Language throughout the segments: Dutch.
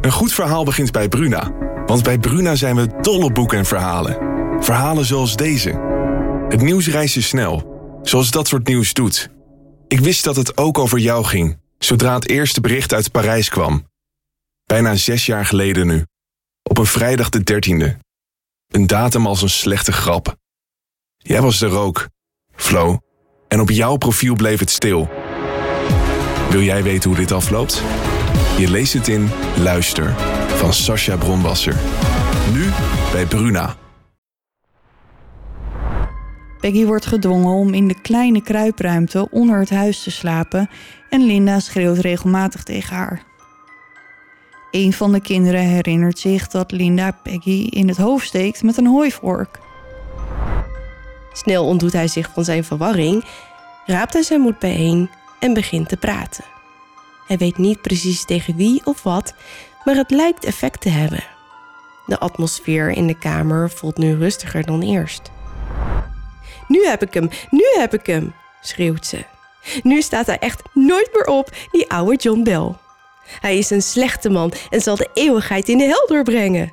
Een goed verhaal begint bij Bruna. Want bij Bruna zijn we dol op boeken en verhalen. Verhalen zoals deze. Het nieuws reist je snel, zoals dat soort nieuws doet. Ik wist dat het ook over jou ging, zodra het eerste bericht uit Parijs kwam. Bijna zes jaar geleden nu. Op een vrijdag de dertiende. Een datum als een slechte grap. Jij was er ook, Flo. En op jouw profiel bleef het stil. Wil jij weten hoe dit afloopt? Je leest het in Luister van Sascha Bronwasser. Nu bij Bruna. Peggy wordt gedwongen om in de kleine kruipruimte onder het huis te slapen en Linda schreeuwt regelmatig tegen haar. Een van de kinderen herinnert zich dat Linda Peggy in het hoofd steekt met een hooivork. Snel ontdoet hij zich van zijn verwarring, raapt hij zijn moed bijeen en begint te praten. Hij weet niet precies tegen wie of wat, maar het lijkt effect te hebben. De atmosfeer in de kamer voelt nu rustiger dan eerst. Nu heb ik hem, nu heb ik hem, schreeuwt ze. Nu staat hij echt nooit meer op, die oude John Bell. Hij is een slechte man en zal de eeuwigheid in de hel doorbrengen.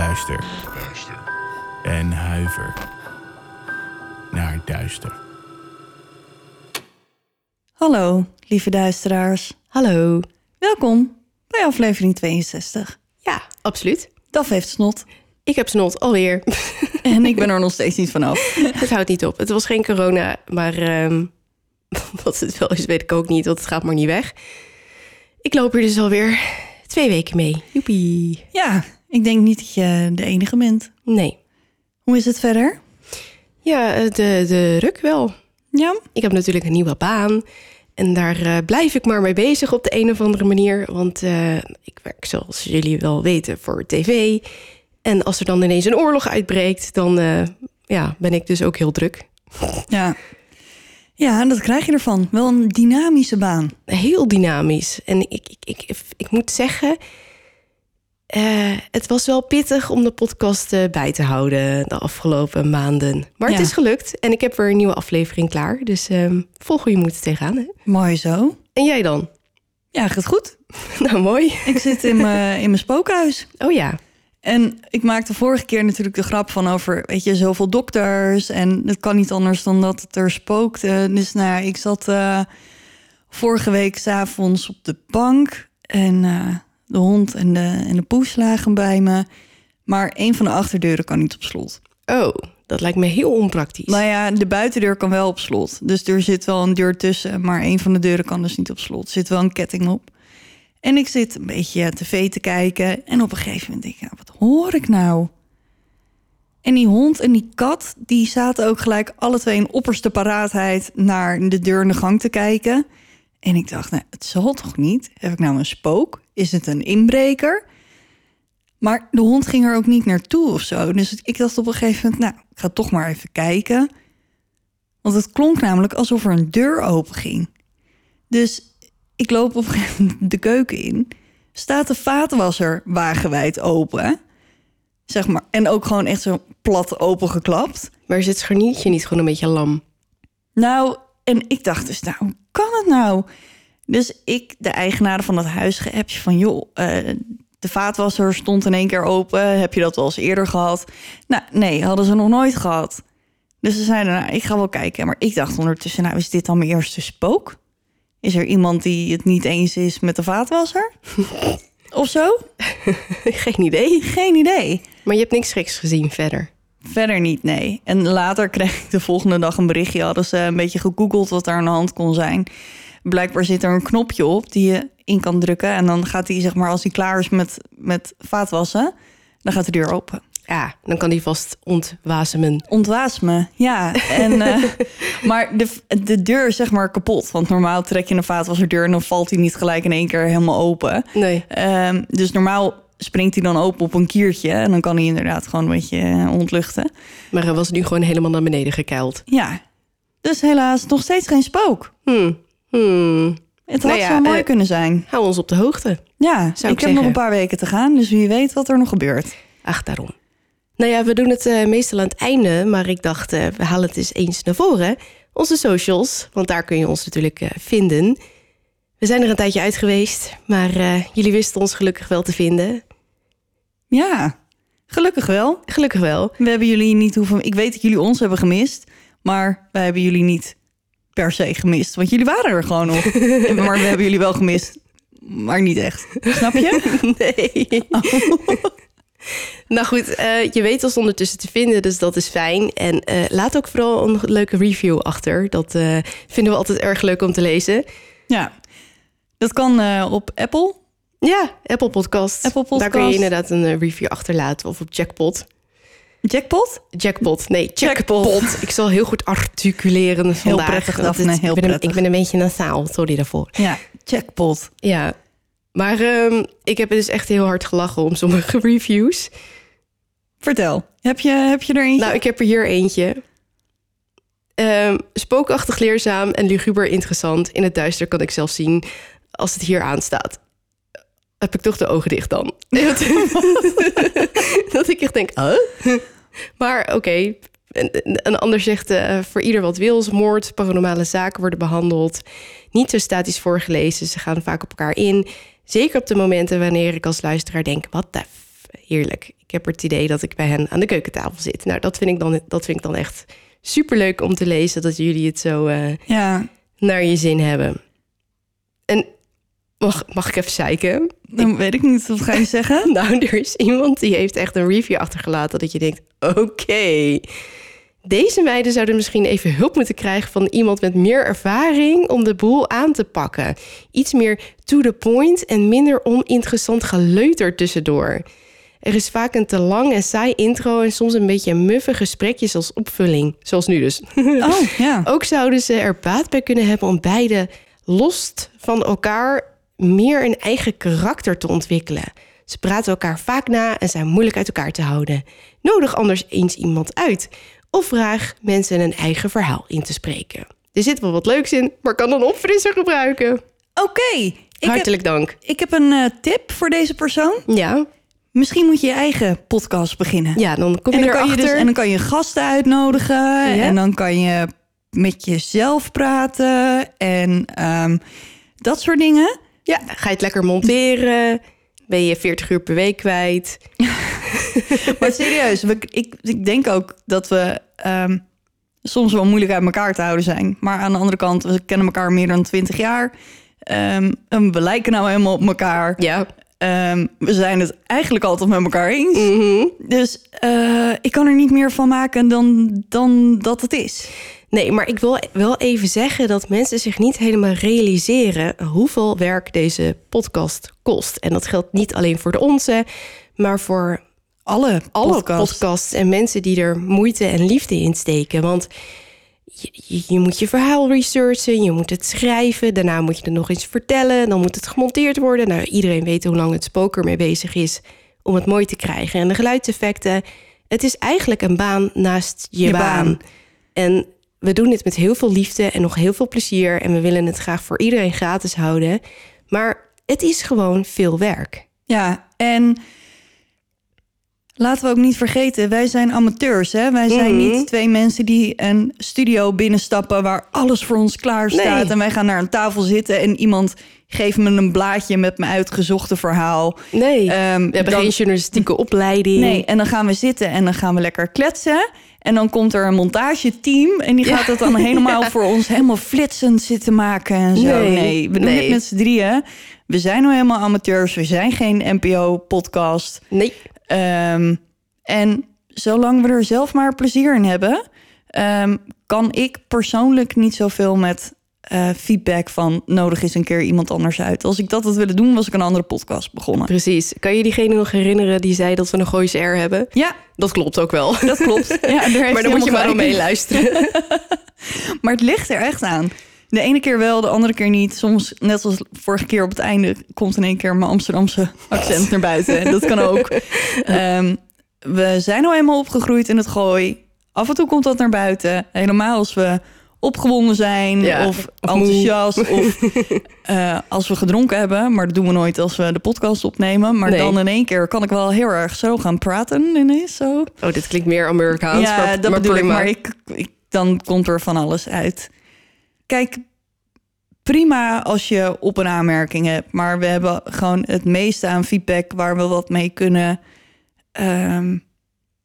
Luister. En huiver naar duister. Hallo, lieve duisteraars. Hallo. Welkom bij aflevering 62. Ja, absoluut. Daf heeft snot Ik heb snot alweer. en ik ben er nog steeds niet vanaf. het houdt niet op. Het was geen corona, maar ehm, wat het wel is, weet ik ook niet, want het gaat maar niet weg. Ik loop hier dus alweer twee weken mee. Joepie. Ja, ik denk niet dat je de enige bent. Nee. Hoe is het verder? Ja, eh, de, de ruk wel. Ja? Ik heb natuurlijk een nieuwe baan. En daar eh, blijf ik maar mee bezig op de een of andere manier. Want eh, ik werk, zoals jullie wel weten, voor tv. En als er dan ineens een oorlog uitbreekt, dan ja, ben ik dus ook heel druk. Ja. Ja, dat krijg je ervan. Wel een dynamische baan. Heel dynamisch. En ik, ik, ik, ik moet zeggen, eh, het was wel pittig om de podcast eh, bij te houden de afgelopen maanden. Maar het is gelukt en ik heb weer een nieuwe aflevering klaar. Dus ehm volg hoe je moet tegenaan. Hè? Mooi zo. En jij dan? Ja, gaat goed. Nou, mooi. Ik zit in mijn in mijn spookhuis. Oh ja. En ik maakte vorige keer natuurlijk de grap van over, weet je, zoveel dokters. En het kan niet anders dan dat het er spookte. Dus nou ja, ik zat eh, vorige week s'avonds op de bank. En eh, de hond en de, en de poes lagen bij me. Maar een van de achterdeuren kan niet op slot. Oh, dat lijkt me heel onpraktisch. Nou ja, de buitendeur kan wel op slot. Dus er zit wel een deur tussen. Maar een van de deuren kan dus niet op slot. Er zit wel een ketting op. En ik zit een beetje tv te kijken. En op een gegeven moment denk ik, nou, wat hoor ik nou? En die hond en die kat, die zaten ook gelijk alle twee in opperste paraatheid naar de deur in de gang te kijken. En ik dacht, nou, het zal toch niet? Heb ik nou een spook? Is het een inbreker? Maar de hond ging er ook niet naartoe of zo. Dus ik dacht op een gegeven moment, nou, ik ga toch maar even kijken. Want het klonk namelijk alsof er een deur open ging. Dus ik loop op een gegeven moment de keuken in. Staat de vaatwasser wagenwijd open. Zeg maar. En ook gewoon echt zo plat opengeklapt. Maar is het scharniertje niet gewoon een beetje lam? Nou, en ik dacht dus, nou, kan het nou? Dus ik, de eigenaar van dat huis, geappt van... joh, eh, de vaatwasser stond in één keer open. Heb je dat wel eens eerder gehad? Nou, nee, hadden ze nog nooit gehad. Dus ze zeiden, nou, ik ga wel kijken. Maar ik dacht ondertussen, nou, is dit dan mijn eerste spook? Is er iemand die het niet eens is met de vaatwasser? of zo? Geen idee. Geen idee. Maar je hebt niks geks gezien verder. Verder niet, nee. En later kreeg ik de volgende dag een berichtje. Hadden ze een beetje gegoogeld wat er aan de hand kon zijn. Blijkbaar zit er een knopje op die je in kan drukken. En dan gaat hij, zeg maar, als hij klaar is met, met vaatwassen... dan gaat de deur open. ja, dan kan die vast ontwasemen. Ontwaas me, ja. En, eh, maar de, de deur is zeg maar kapot. Want normaal trek je een vaatwasserdeur... en dan valt hij niet gelijk in één keer helemaal open. Nee. Ehm, dus normaal springt hij dan open op een kiertje... en dan kan hij inderdaad gewoon een beetje eh, ontluchten. Maar hij was nu gewoon helemaal naar beneden gekeild. Ja, dus helaas nog steeds geen spook. Hmm. Hmm. Het had Nou ja, zo mooi eh, kunnen zijn. Hou ons op de hoogte. Ja, ik, ik heb nog een paar weken te gaan... dus wie weet wat er nog gebeurt. Ach, daarom. Nou ja, we doen het eh, meestal aan het einde, maar ik dacht, we halen het eens eens naar voren. Onze socials, want daar kun je ons natuurlijk vinden. We zijn er een tijdje uit geweest, maar jullie wisten ons gelukkig wel te vinden. Ja, gelukkig wel. Gelukkig wel. We hebben jullie niet hoeven... Ik weet dat jullie ons hebben gemist... maar wij hebben jullie niet per se gemist. Want jullie waren er gewoon nog. maar we hebben jullie wel gemist. Maar niet echt. Snap je? Nee. nou goed, eh, je weet ons ondertussen te vinden, dus dat is fijn. En eh, laat ook vooral een leuke review achter. Dat eh, vinden we altijd erg leuk om te lezen. Ja. Dat kan op Apple. Ja, Apple Podcast. Apple Daar kun je inderdaad een eh, review achterlaten. Of op Jackpot. Jackpot? Jackpot, nee, Jackpot. Jackpot. Ik zal heel goed articuleren vandaag. prettig, Daphne, het- heel ik ben, een- prettig. Ik ben een beetje nasaal, sorry daarvoor. Ja, Jackpot. Ja, maar ehm, ik heb dus echt heel hard gelachen om sommige reviews. Vertel. Heb je, heb je er eentje? Nou, ik heb er hier eentje. Ehm, spookachtig leerzaam en luguber interessant. In het duister kan ik zelfs zien als het hier aanstaat. Heb ik toch de ogen dicht dan? dat ik echt denk, huh? Maar oké. En, een ander zegt, eh, voor ieder wat wil, moord, paranormale zaken worden behandeld. Niet zo statisch voorgelezen, ze gaan vaak op elkaar in. Zeker op de momenten wanneer ik als luisteraar denk, wat de f- heerlijk. Ik heb het idee dat ik bij hen aan de keukentafel zit. Nou, dat vind ik dan, dat vind ik dan echt superleuk om te lezen, dat jullie het zo eh, Ja, naar je zin hebben. En mag, mag ik even zeiken? dan weet ik niet. Wat ga je zeggen? Nou, er is iemand die heeft echt een review achtergelaten dat je denkt: oké, deze meiden zouden misschien even hulp moeten krijgen van iemand met meer ervaring om de boel aan te pakken. Iets meer to the point en minder oninteressant geleuter tussendoor. Er is vaak een te lang en saai intro en soms een beetje een muffig gesprekjes als opvulling, zoals nu dus. Oh, ja. Ook zouden ze er baat bij kunnen hebben om beide los van elkaar meer een eigen karakter te ontwikkelen. Ze praten elkaar vaak na en zijn moeilijk uit elkaar te houden. Nodig anders eens iemand uit. Of vraag mensen een eigen verhaal in te spreken. Er zit wel wat leuks in, maar kan een opfrisser gebruiken. Oké. Heb, Hartelijk dank. ik heb een eh, tip voor deze persoon. Ja, Misschien moet je je eigen podcast beginnen. ja dan kom en, kan je erachter. dus, en dan kan je gasten uitnodigen. En dan kan je met jezelf praten. En ehm, dat soort dingen. Ja, ga je het lekker monteren? Ben je 40 uur per week kwijt? Maar serieus, we, ik, ik denk ook dat we ehm, soms wel moeilijk uit elkaar te houden zijn. Maar aan de andere kant, we kennen elkaar meer dan 20 jaar. Ehm, en we lijken nou helemaal op elkaar. Ja. Ehm, we zijn het eigenlijk altijd met elkaar eens. Mhm. Dus eh, ik kan er niet meer van maken dan, dan dat het is. Nee, maar ik wil wel even zeggen dat mensen zich niet helemaal realiseren hoeveel werk deze podcast kost. En dat geldt niet alleen voor de onze, maar voor Alle, alle podcasts. podcasts en mensen die er moeite en liefde in steken. Want je, je, moet je verhaal researchen, je moet het schrijven, daarna moet je het nog eens vertellen, dan moet het gemonteerd worden. Nou, iedereen weet hoe lang het spoker mee bezig is om het mooi te krijgen. En de geluidseffecten, het is eigenlijk een baan naast je, Je baan. baan. En we doen dit met heel veel liefde en nog heel veel plezier. En we willen het graag voor iedereen gratis houden. Maar het is gewoon veel werk. Ja, en laten we ook niet vergeten, wij zijn amateurs. Hè? Wij zijn Mhm. niet twee mensen die een studio binnenstappen waar alles voor ons klaar staat. Nee. En wij gaan naar een tafel zitten en iemand geeft me een blaadje met mijn uitgezochte verhaal. Nee, Ehm, we hebben dan- geen journalistieke opleiding. Nee, en dan gaan we zitten en dan gaan we lekker kletsen. En dan komt er een montageteam en die gaat het dan helemaal voor ons helemaal flitsend zitten maken en zo. Nee, Nee, we doen nee. dit met z'n drieën. We zijn nou helemaal amateurs, we zijn geen NPO-podcast. Nee. Ehm, en zolang we er zelf maar plezier in hebben, ehm, kan ik persoonlijk niet zoveel met eh, feedback van nodig is een keer iemand anders uit. Als ik dat had willen doen, was ik een andere podcast begonnen. Precies. Kan je diegene nog herinneren die zei dat we een Gooise R hebben? Ja, Dat klopt ook wel. dat klopt. Ja, maar dan moet je maar helemaal omheen gelijk luisteren. Maar het ligt er echt aan. De ene keer wel, de andere keer niet. Soms, net als vorige keer op het einde, komt in één keer mijn Amsterdamse accent naar buiten. Dat kan ook. Ehm, we zijn nou eenmaal opgegroeid in het gooi. Af en toe komt dat naar buiten. Helemaal als we opgewonden zijn Ja, of, of moe. enthousiast of eh, als we gedronken hebben. Maar dat doen we nooit als we de podcast opnemen. Maar Nee. dan in één keer kan ik wel heel erg zo gaan praten ineens. Zo. Oh, dit klinkt meer Amerikaans. Ja, maar, dat maar bedoel prima. ik. Maar ik, ik, dan komt er van alles uit. Kijk, prima als je op een aanmerking hebt. Maar we hebben gewoon het meeste aan feedback waar we wat mee kunnen. Ehm,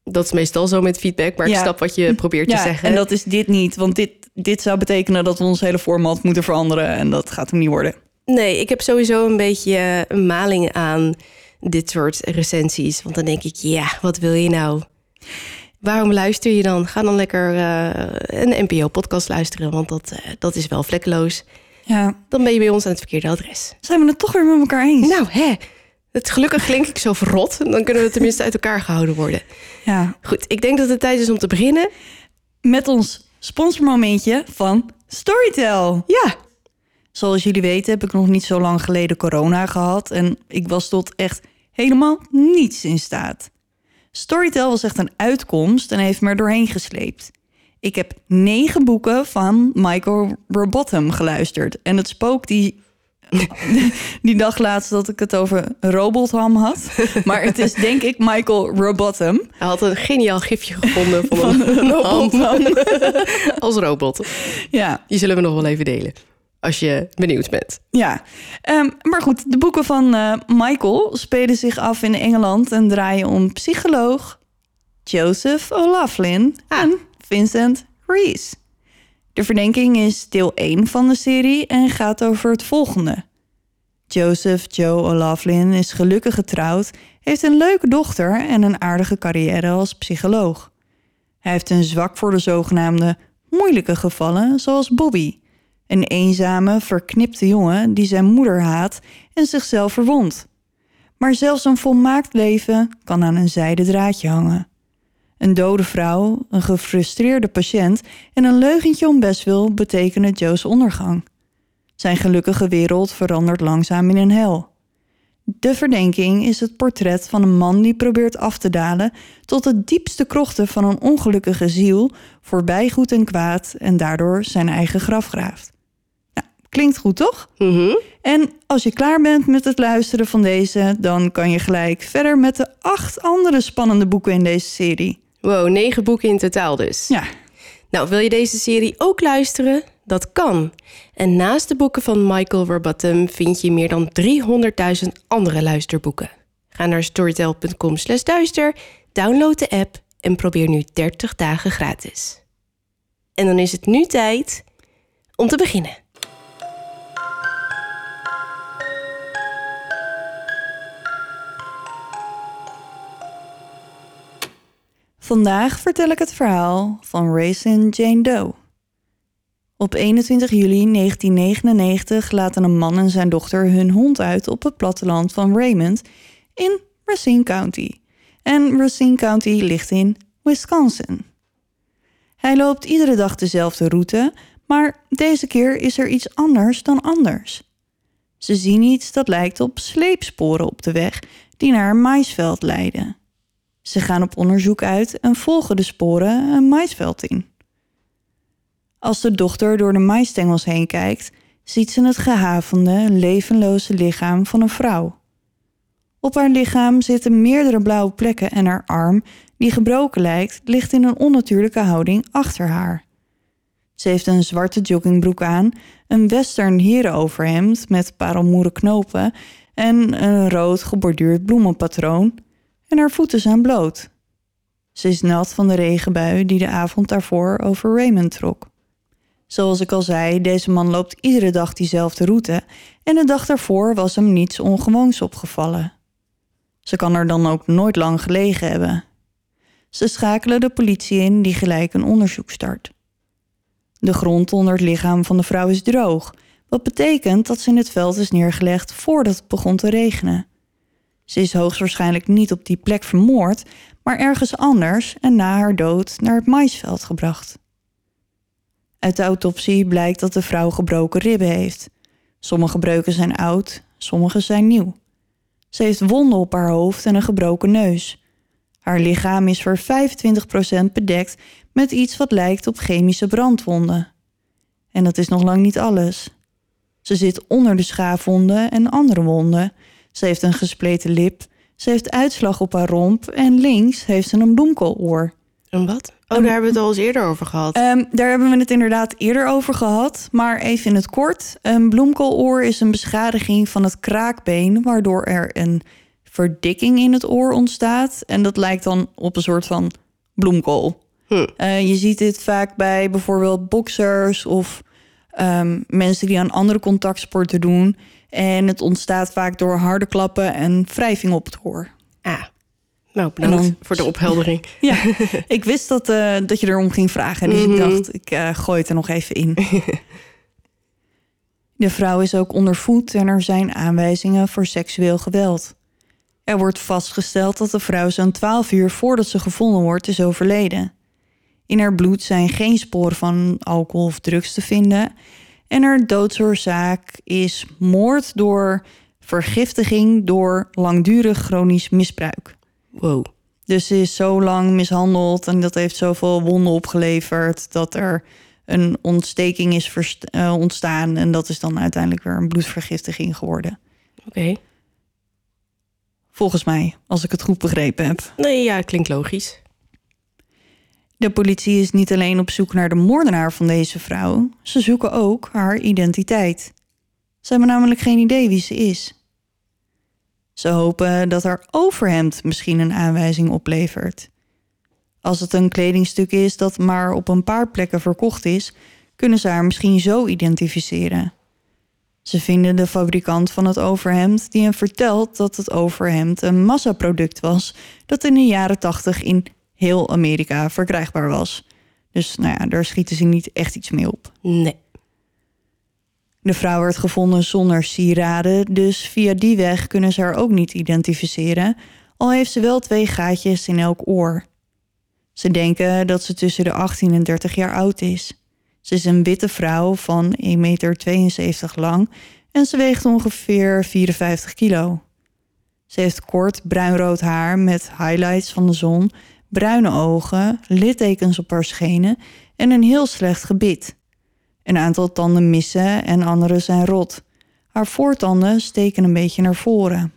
Dat is meestal zo met feedback, maar ik Ja. snap wat je probeert te ja, zeggen. en dat is dit niet. Want dit, dit zou betekenen dat we ons hele format moeten veranderen. En dat gaat hem niet worden. Nee, ik heb sowieso een beetje eh, een maling aan dit soort recensies. Want dan denk ik, ja, wat wil je nou? Waarom luister je dan? Ga dan lekker eh, een NPO-podcast luisteren, want dat, eh, dat is wel vlekkeloos. Ja, Dan ben je bij ons aan het verkeerde adres. zijn we het toch weer met elkaar eens? Nou, hè. Het gelukkig klink ik zo verrot. Dan kunnen we tenminste uit elkaar gehouden worden. Ja, Goed, ik denk dat het tijd is om te beginnen. met ons sponsormomentje van Storytel. Ja, Zoals jullie weten heb ik nog niet zo lang geleden corona gehad en ik was tot echt helemaal niets in staat. Storytel was echt een uitkomst en heeft me er doorheen gesleept. Ik heb negen boeken van Michael Robotham geluisterd. En het spook die, die dag laatst dat ik het over Robotham had. Maar het is denk ik Michael Robotham. hij had een geniaal gifje gevonden van, een, Robotham. als robot. Ja, Die zullen we nog wel even delen. Als je benieuwd bent. Ja, Ehm, maar goed, de boeken van eh, Michael spelen zich af in Engeland en draaien om psycholoog Joseph O'Laughlin en Vincent Reese. De verdenking is deel 1 van de serie en gaat over het volgende. Joseph Joe O'Laughlin is gelukkig getrouwd, heeft een leuke dochter en een aardige carrière als psycholoog. Hij heeft een zwak voor de zogenaamde moeilijke gevallen, zoals Bobby, een eenzame, verknipte jongen die zijn moeder haat en zichzelf verwondt. Maar zelfs een volmaakt leven kan aan een zijden draadje hangen. Een dode vrouw, een gefrustreerde patiënt en een leugentje om bestwil betekenen Joe's ondergang. Zijn gelukkige wereld verandert langzaam in een hel. De verdenking is het portret van een man die probeert af te dalen tot de diepste krochten van een ongelukkige ziel, voorbij goed en kwaad en daardoor zijn eigen graf graaft. Nou, klinkt goed toch? Mhm. En als je klaar bent met het luisteren van deze, dan kan je gelijk verder met de acht andere spannende boeken in deze serie. Wow, negen boeken in totaal dus. Ja, Nou, wil je deze serie ook luisteren? Dat kan. En naast de boeken van Michael Robotham vind je meer dan 300.000 andere luisterboeken. Ga naar storytel.com slash duister, download de app en probeer nu 30 dagen gratis. En dan is het nu tijd om te beginnen. Vandaag vertel ik het verhaal van Raisin Jane Doe. Op 21 juli 1999 laten een man en zijn dochter hun hond uit op het platteland van Raymond in Racine County. En Racine County ligt in Wisconsin. Hij loopt iedere dag dezelfde route, maar deze keer is er iets anders dan anders. Ze zien iets dat lijkt op sleepsporen op de weg die naar een maisveld leiden. Ze gaan op onderzoek uit en volgen de sporen een maisveld in. Als de dochter door de maisstengels heen kijkt, ziet ze het gehavende, levenloze lichaam van een vrouw. Op haar lichaam zitten meerdere blauwe plekken en haar arm, die gebroken lijkt, ligt in een onnatuurlijke houding achter haar. Ze heeft een zwarte joggingbroek aan, een western herenoverhemd met parelmoeren knopen en een rood geborduurd bloemenpatroon en haar voeten zijn bloot. Ze is nat van de regenbui die de avond daarvoor over Raymond trok. Zoals ik al zei, deze man loopt iedere dag diezelfde route en de dag daarvoor was hem niets ongewoons opgevallen. Ze kan er dan ook nooit lang gelegen hebben. Ze schakelen de politie in die gelijk een onderzoek start. De grond onder het lichaam van de vrouw is droog, wat betekent dat ze in het veld is neergelegd voordat het begon te regenen. Ze is hoogstwaarschijnlijk niet op die plek vermoord, maar ergens anders en na haar dood naar het maisveld gebracht. Uit de autopsie blijkt dat de vrouw gebroken ribben heeft. Sommige breuken zijn oud, sommige zijn nieuw. Ze heeft wonden op haar hoofd en een gebroken neus. Haar lichaam is voor 25% bedekt met iets wat lijkt op chemische brandwonden. En dat is nog lang niet alles. Ze zit onder de schaafwonden en andere wonden. Ze heeft een gespleten lip. Ze heeft uitslag op haar romp en links heeft ze een bloemkooloor. Een wat? Oh, daar hebben we het al eens eerder over gehad. Ehm, daar hebben we het inderdaad eerder over gehad. Maar even in het kort. Een bloemkooloor is een beschadiging van het kraakbeen... waardoor er een verdikking in het oor ontstaat. En dat lijkt dan op een soort van bloemkool. Hm. Eh, je ziet dit vaak bij bijvoorbeeld boxers... of ehm, mensen die aan andere contactsporten doen. En het ontstaat vaak door harde klappen en wrijving op het oor. Ah, nou, bedankt dan- voor de opheldering. Ja, ik wist dat, eh, dat je erom ging vragen. Dus Mhm. ik dacht, ik eh, gooi het er nog even in. De vrouw is ook ondervoed en er zijn aanwijzingen voor seksueel geweld. Er wordt vastgesteld dat de vrouw zo'n 12 uur voordat ze gevonden wordt is overleden. In haar bloed zijn geen sporen van alcohol of drugs te vinden. En haar doodsoorzaak is moord door vergiftiging door langdurig chronisch misbruik. Wow. Dus ze is zo lang mishandeld en dat heeft zoveel wonden opgeleverd dat er een ontsteking is eh, ontstaan. En dat is dan uiteindelijk weer een bloedvergiftiging geworden. Oké. Volgens mij, als ik het goed begrepen heb. Nee, ja, klinkt logisch. De politie is niet alleen op zoek naar de moordenaar van deze vrouw, ze zoeken ook haar identiteit. Ze hebben namelijk geen idee wie ze is. Ze hopen dat haar overhemd misschien een aanwijzing oplevert. Als het een kledingstuk is dat maar op een paar plekken verkocht is, kunnen ze haar misschien zo identificeren. Ze vinden de fabrikant van het overhemd die hen vertelt dat het overhemd een massaproduct was dat in de jaren 80 in heel Amerika verkrijgbaar was. Dus nou ja, daar schieten ze niet echt iets mee op. Nee. De vrouw werd gevonden zonder sieraden, dus via die weg kunnen ze haar ook niet identificeren, al heeft ze wel twee gaatjes in elk oor. Ze denken dat ze tussen de 18 en 30 jaar oud is. Ze is een witte vrouw van 1,72 meter lang en ze weegt ongeveer 54 kilo. Ze heeft kort bruinrood haar met highlights van de zon, bruine ogen, littekens op haar schenen en een heel slecht gebit. Een aantal tanden missen en andere zijn rot. Haar voortanden steken een beetje naar voren.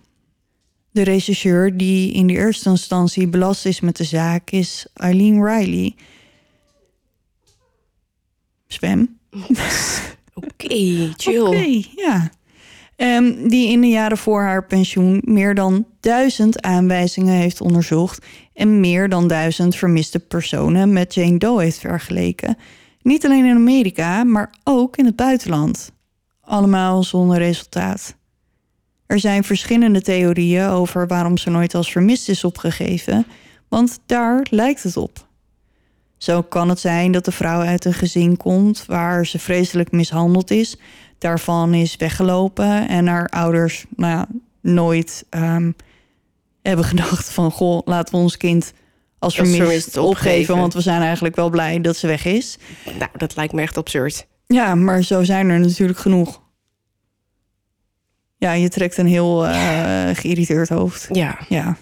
De rechercheur die in de eerste instantie belast is met de zaak is Eileen Riley. Spam. Oké, chill. Oké, ja. Ehm, die in de jaren voor haar pensioen meer dan duizend aanwijzingen heeft onderzocht en meer dan duizend vermiste personen met Jane Doe heeft vergeleken. Niet alleen in Amerika, maar ook in het buitenland. Allemaal zonder resultaat. Er zijn verschillende theorieën over waarom ze nooit als vermist is opgegeven, want daar lijkt het op. Zo kan het zijn dat de vrouw uit een gezin komt waar ze vreselijk mishandeld is, daarvan is weggelopen en haar ouders nou ja, nooit ehm, hebben gedacht van goh, laten we ons kind als vermist, opgeven, opgeven. want we zijn eigenlijk wel blij dat ze weg is. Nou, dat lijkt me echt absurd. Ja, maar zo zijn er natuurlijk genoeg. Ja, je trekt een heel eh, geïrriteerd hoofd. Ja. Ja.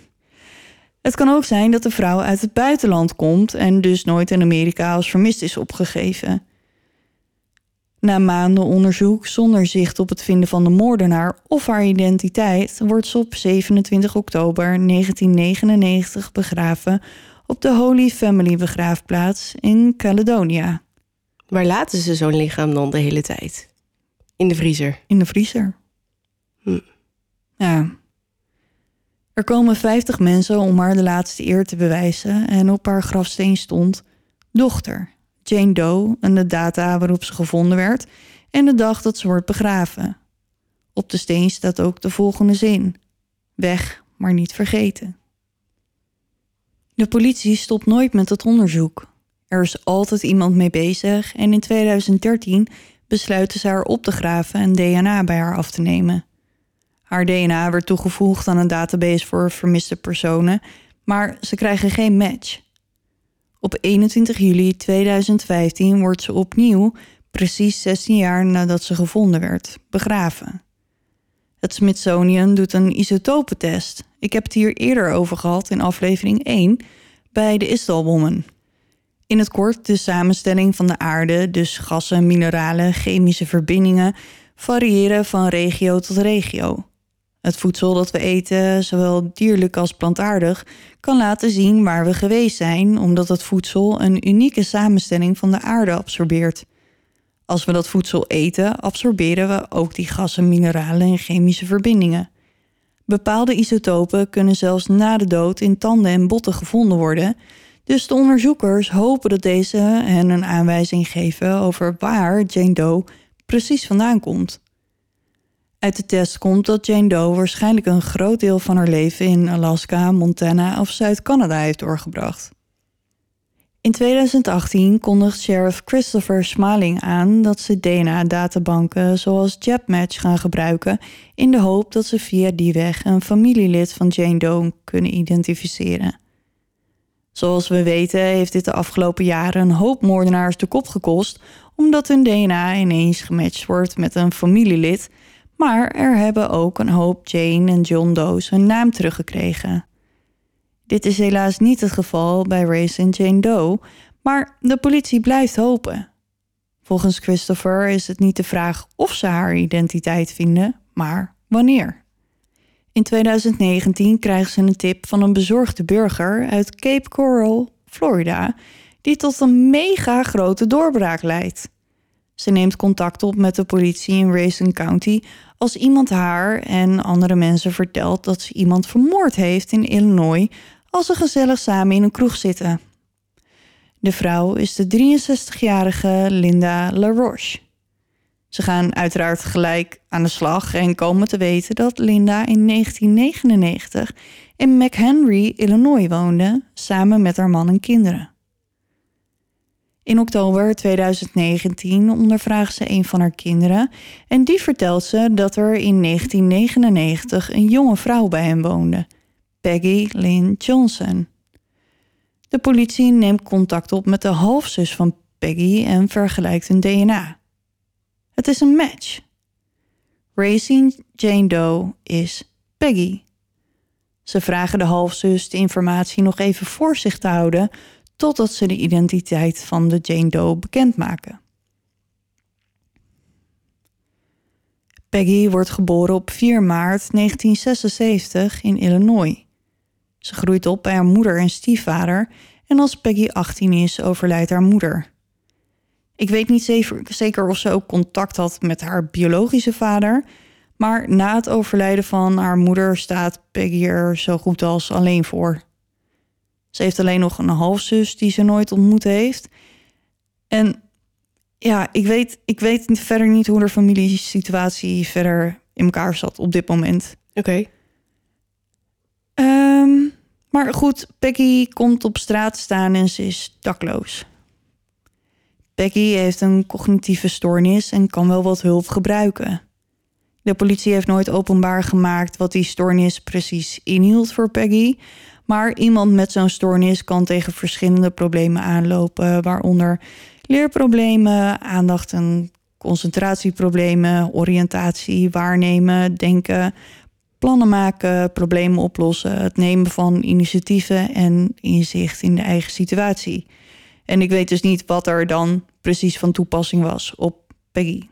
Het kan ook zijn dat de vrouw uit het buitenland komt en dus nooit in Amerika als vermist is opgegeven. Na maanden onderzoek zonder zicht op het vinden van de moordenaar of haar identiteit wordt ze op 27 oktober 1999 begraven op de Holy Family begraafplaats in Caledonia Waar laten ze zo'n lichaam dan de hele tijd? In de vriezer. in de vriezer. Hm. Ja. Er komen 50 mensen om haar de laatste eer te bewijzen en op haar grafsteen stond dochter Jane Doe en de data waarop ze gevonden werd en de dag dat ze wordt begraven. Op de steen staat ook de volgende zin: weg, maar niet vergeten. De politie stopt nooit met het onderzoek. Er is altijd iemand mee bezig en in 2013 besluiten ze haar op te graven en DNA bij haar af te nemen. Haar DNA werd toegevoegd aan een database voor vermiste personen, maar ze krijgen geen match. Op 21 juli 2015 wordt ze opnieuw, precies 16 jaar nadat ze gevonden werd, begraven. Het Smithsonian doet een isotopentest. Ik heb het hier eerder over gehad in aflevering 1 bij de Isdalwoman. In het kort de samenstelling van de aarde, dus gassen, mineralen, chemische verbindingen, variëren van regio tot regio. Het voedsel dat we eten, zowel dierlijk als plantaardig, kan laten zien waar we geweest zijn, omdat het voedsel een unieke samenstelling van de aarde absorbeert. Als we dat voedsel eten, absorberen we ook die gassen, mineralen en chemische verbindingen. Bepaalde isotopen kunnen zelfs na de dood in tanden en botten gevonden worden, dus de onderzoekers hopen dat deze hen een aanwijzing geven over waar Jane Doe precies vandaan komt. Uit de test komt dat Jane Doe waarschijnlijk een groot deel van haar leven in Alaska, Montana of Zuid-Canada heeft doorgebracht. In 2018 kondigt sheriff Christopher Smaling aan dat ze DNA-databanken zoals JabMatch gaan gebruiken in de hoop dat ze via die weg een familielid van Jane Doe kunnen identificeren. Zoals we weten heeft dit de afgelopen jaren een hoop moordenaars de kop gekost omdat hun DNA ineens gematcht wordt met een familielid maar er hebben ook een hoop Jane en John Doe's hun naam teruggekregen. Dit is helaas niet het geval bij Race en Jane Doe, maar de politie blijft hopen. Volgens Christopher is het niet de vraag of ze haar identiteit vinden, maar wanneer. In 2019 krijgen ze een tip van een bezorgde burger uit Cape Coral, Florida, die tot een mega grote doorbraak leidt. Ze neemt contact op met de politie in Racine County als iemand haar en andere mensen vertelt dat ze iemand vermoord heeft in Illinois als ze gezellig samen in een kroeg zitten. De vrouw is de 63-jarige Linda LaRoche. Ze gaan uiteraard gelijk aan de slag en komen te weten dat Linda in 1999 in McHenry, Illinois woonde, samen met haar man en kinderen. In oktober 2019 ondervraagt ze een van haar kinderen en die vertelt ze dat er in 1999 een jonge vrouw bij hem woonde, Peggy Lynn Johnson. De politie neemt contact op met de halfzus van Peggy en vergelijkt hun DNA. Het is een match. Racing Jane Doe is Peggy. Ze vragen de halfzus de informatie nog even voor zich te houden totdat ze de identiteit van de Jane Doe bekendmaken. Peggy wordt geboren op 4 maart 1976 in Illinois. Ze groeit op bij haar moeder en stiefvader en als Peggy 18 is, overlijdt haar moeder. Ik weet niet zeker of ze ook contact had met haar biologische vader, maar na het overlijden van haar moeder staat Peggy er zo goed als alleen voor. Ze heeft alleen nog een halfzus die ze nooit ontmoet heeft. En ja, ik weet, ik weet verder niet hoe de familiesituatie verder in elkaar zat op dit moment. Oké. Ehm, maar goed, Peggy komt op straat staan en ze is dakloos. Peggy heeft een cognitieve stoornis en kan wel wat hulp gebruiken. De politie heeft nooit openbaar gemaakt wat die stoornis precies inhield voor Peggy, maar iemand met zo'n stoornis kan tegen verschillende problemen aanlopen, waaronder leerproblemen, aandacht- en concentratieproblemen, oriëntatie, waarnemen, denken, plannen maken, problemen oplossen, het nemen van initiatieven en inzicht in de eigen situatie. En ik weet dus niet wat er dan precies van toepassing was op Peggy.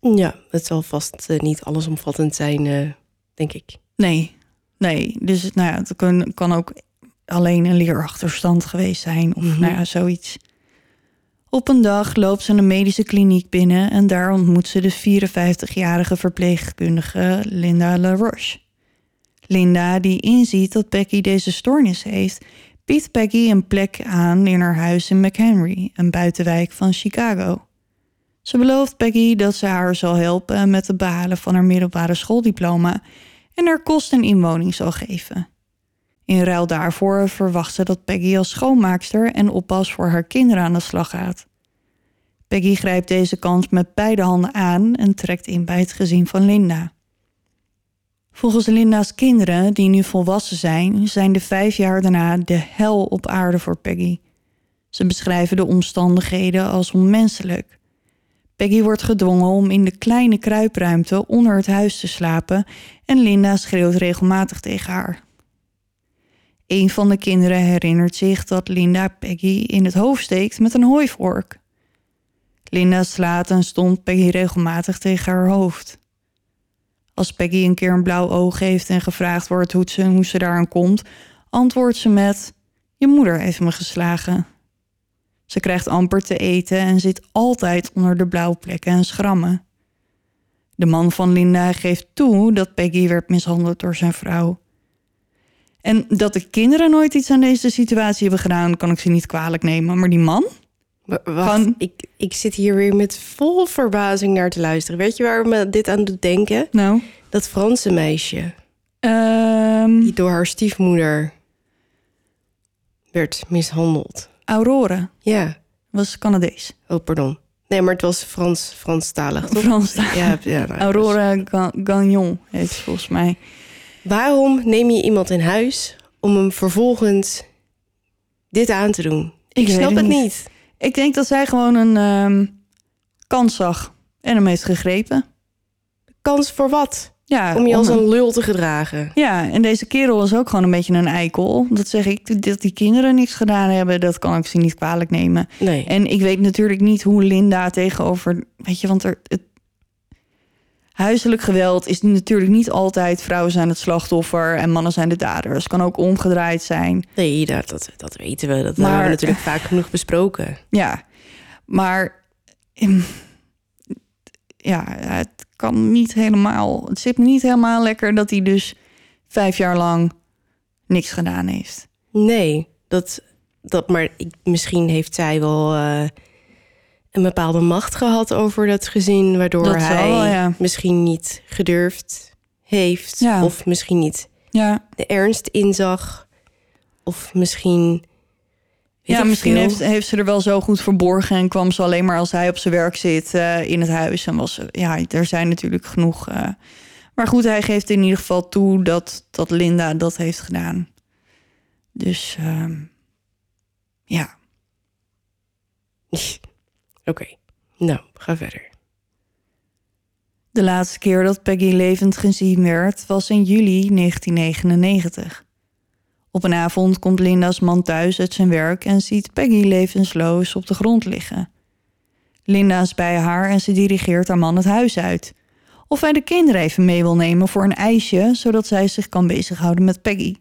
Ja, het zal vast uh, niet allesomvattend zijn, uh, denk ik. Nee, Nee, dus nou ja, het kan, kan ook alleen een leerachterstand geweest zijn of nou ja, zoiets. Op een dag loopt ze een medische kliniek binnen en daar ontmoet ze de 54-jarige verpleegkundige Linda LaRoche. Linda, die inziet dat Becky deze stoornis heeft, biedt Becky een plek aan in haar huis in McHenry, een buitenwijk van Chicago. Ze belooft Becky dat ze haar zal helpen met het behalen van haar middelbare schooldiploma en haar kost en inwoning zal geven. In ruil daarvoor verwacht ze dat Peggy als schoonmaakster en oppas voor haar kinderen aan de slag gaat. Peggy grijpt deze kans met beide handen aan en trekt in bij het gezin van Linda. Volgens Linda's kinderen, die nu volwassen zijn, zijn de vijf jaar daarna de hel op aarde voor Peggy. Ze beschrijven de omstandigheden als onmenselijk. Peggy wordt gedwongen om in de kleine kruipruimte onder het huis te slapen en Linda schreeuwt regelmatig tegen haar. Een van de kinderen herinnert zich dat Linda Peggy in het hoofd steekt met een hooivork. Linda slaat en stond Peggy regelmatig tegen haar hoofd. Als Peggy een keer een blauw oog heeft en gevraagd wordt hoe ze, hoe ze daaraan komt, antwoordt ze met: Je moeder heeft me geslagen. Ze krijgt amper te eten en zit altijd onder de blauwplekken en schrammen. De man van Linda geeft toe dat Peggy werd mishandeld door zijn vrouw. En dat de kinderen nooit iets aan deze situatie hebben gedaan, kan ik ze niet kwalijk nemen. Maar die man? Wacht, Van- ik, ik zit hier weer met vol verbazing naar te luisteren. Weet je waar me dit aan doet denken? Nou, Dat Franse meisje, ehm, die door haar stiefmoeder werd mishandeld. Aurora Ja, was Canadees. oh pardon. Nee, maar het was Frans, Franstalig, toch? Frans. Ja, ja nou, Aurora Ga- Gagnon heet ze volgens mij. Waarom neem je iemand in huis om hem vervolgens dit aan te doen? Ik, snap het het niet. niet. Ik denk dat zij gewoon een ehm, kans zag en hem heeft gegrepen. Kans voor wat? Ja, Om je als een lul te gedragen. Ja, en deze kerel is ook gewoon een beetje een eikel. Dat zeg ik, dat die kinderen niks gedaan hebben, dat kan ik ze niet kwalijk nemen. Nee. En ik weet natuurlijk niet hoe Linda tegenover, weet je, want er, het huiselijk geweld is natuurlijk niet altijd vrouwen zijn het slachtoffer en mannen zijn de daders. Het kan ook omgedraaid zijn. Nee, dat, dat, dat weten we. Dat Maar- hebben we natuurlijk vaak genoeg besproken. Ja, maar ja, het kan niet helemaal. Het zit me niet helemaal lekker dat hij dus vijf jaar lang niks gedaan heeft. Nee, dat, dat, maar ik, misschien heeft zij wel eh, een bepaalde macht gehad over dat gezin, waardoor Dat hij ja. misschien niet gedurfd heeft, Ja. of misschien niet Ja, de ernst inzag, of misschien. Ja misschien heeft, heeft ze er wel zo goed verborgen en kwam ze alleen maar als hij op zijn werk zit eh, in het huis. En was, ja, er zijn natuurlijk genoeg. eh, maar goed, hij geeft in ieder geval toe dat, dat Linda dat heeft gedaan. Dus ehm, ja. Oké, nou, ga verder. De laatste keer dat Peggy levend gezien werd was in juli 1999. Op een avond komt Linda's man thuis uit zijn werk en ziet Peggy levensloos op de grond liggen. Linda is bij haar en ze dirigeert haar man het huis uit. Of hij de kinderen even mee wil nemen voor een ijsje, zodat zij zich kan bezighouden met Peggy.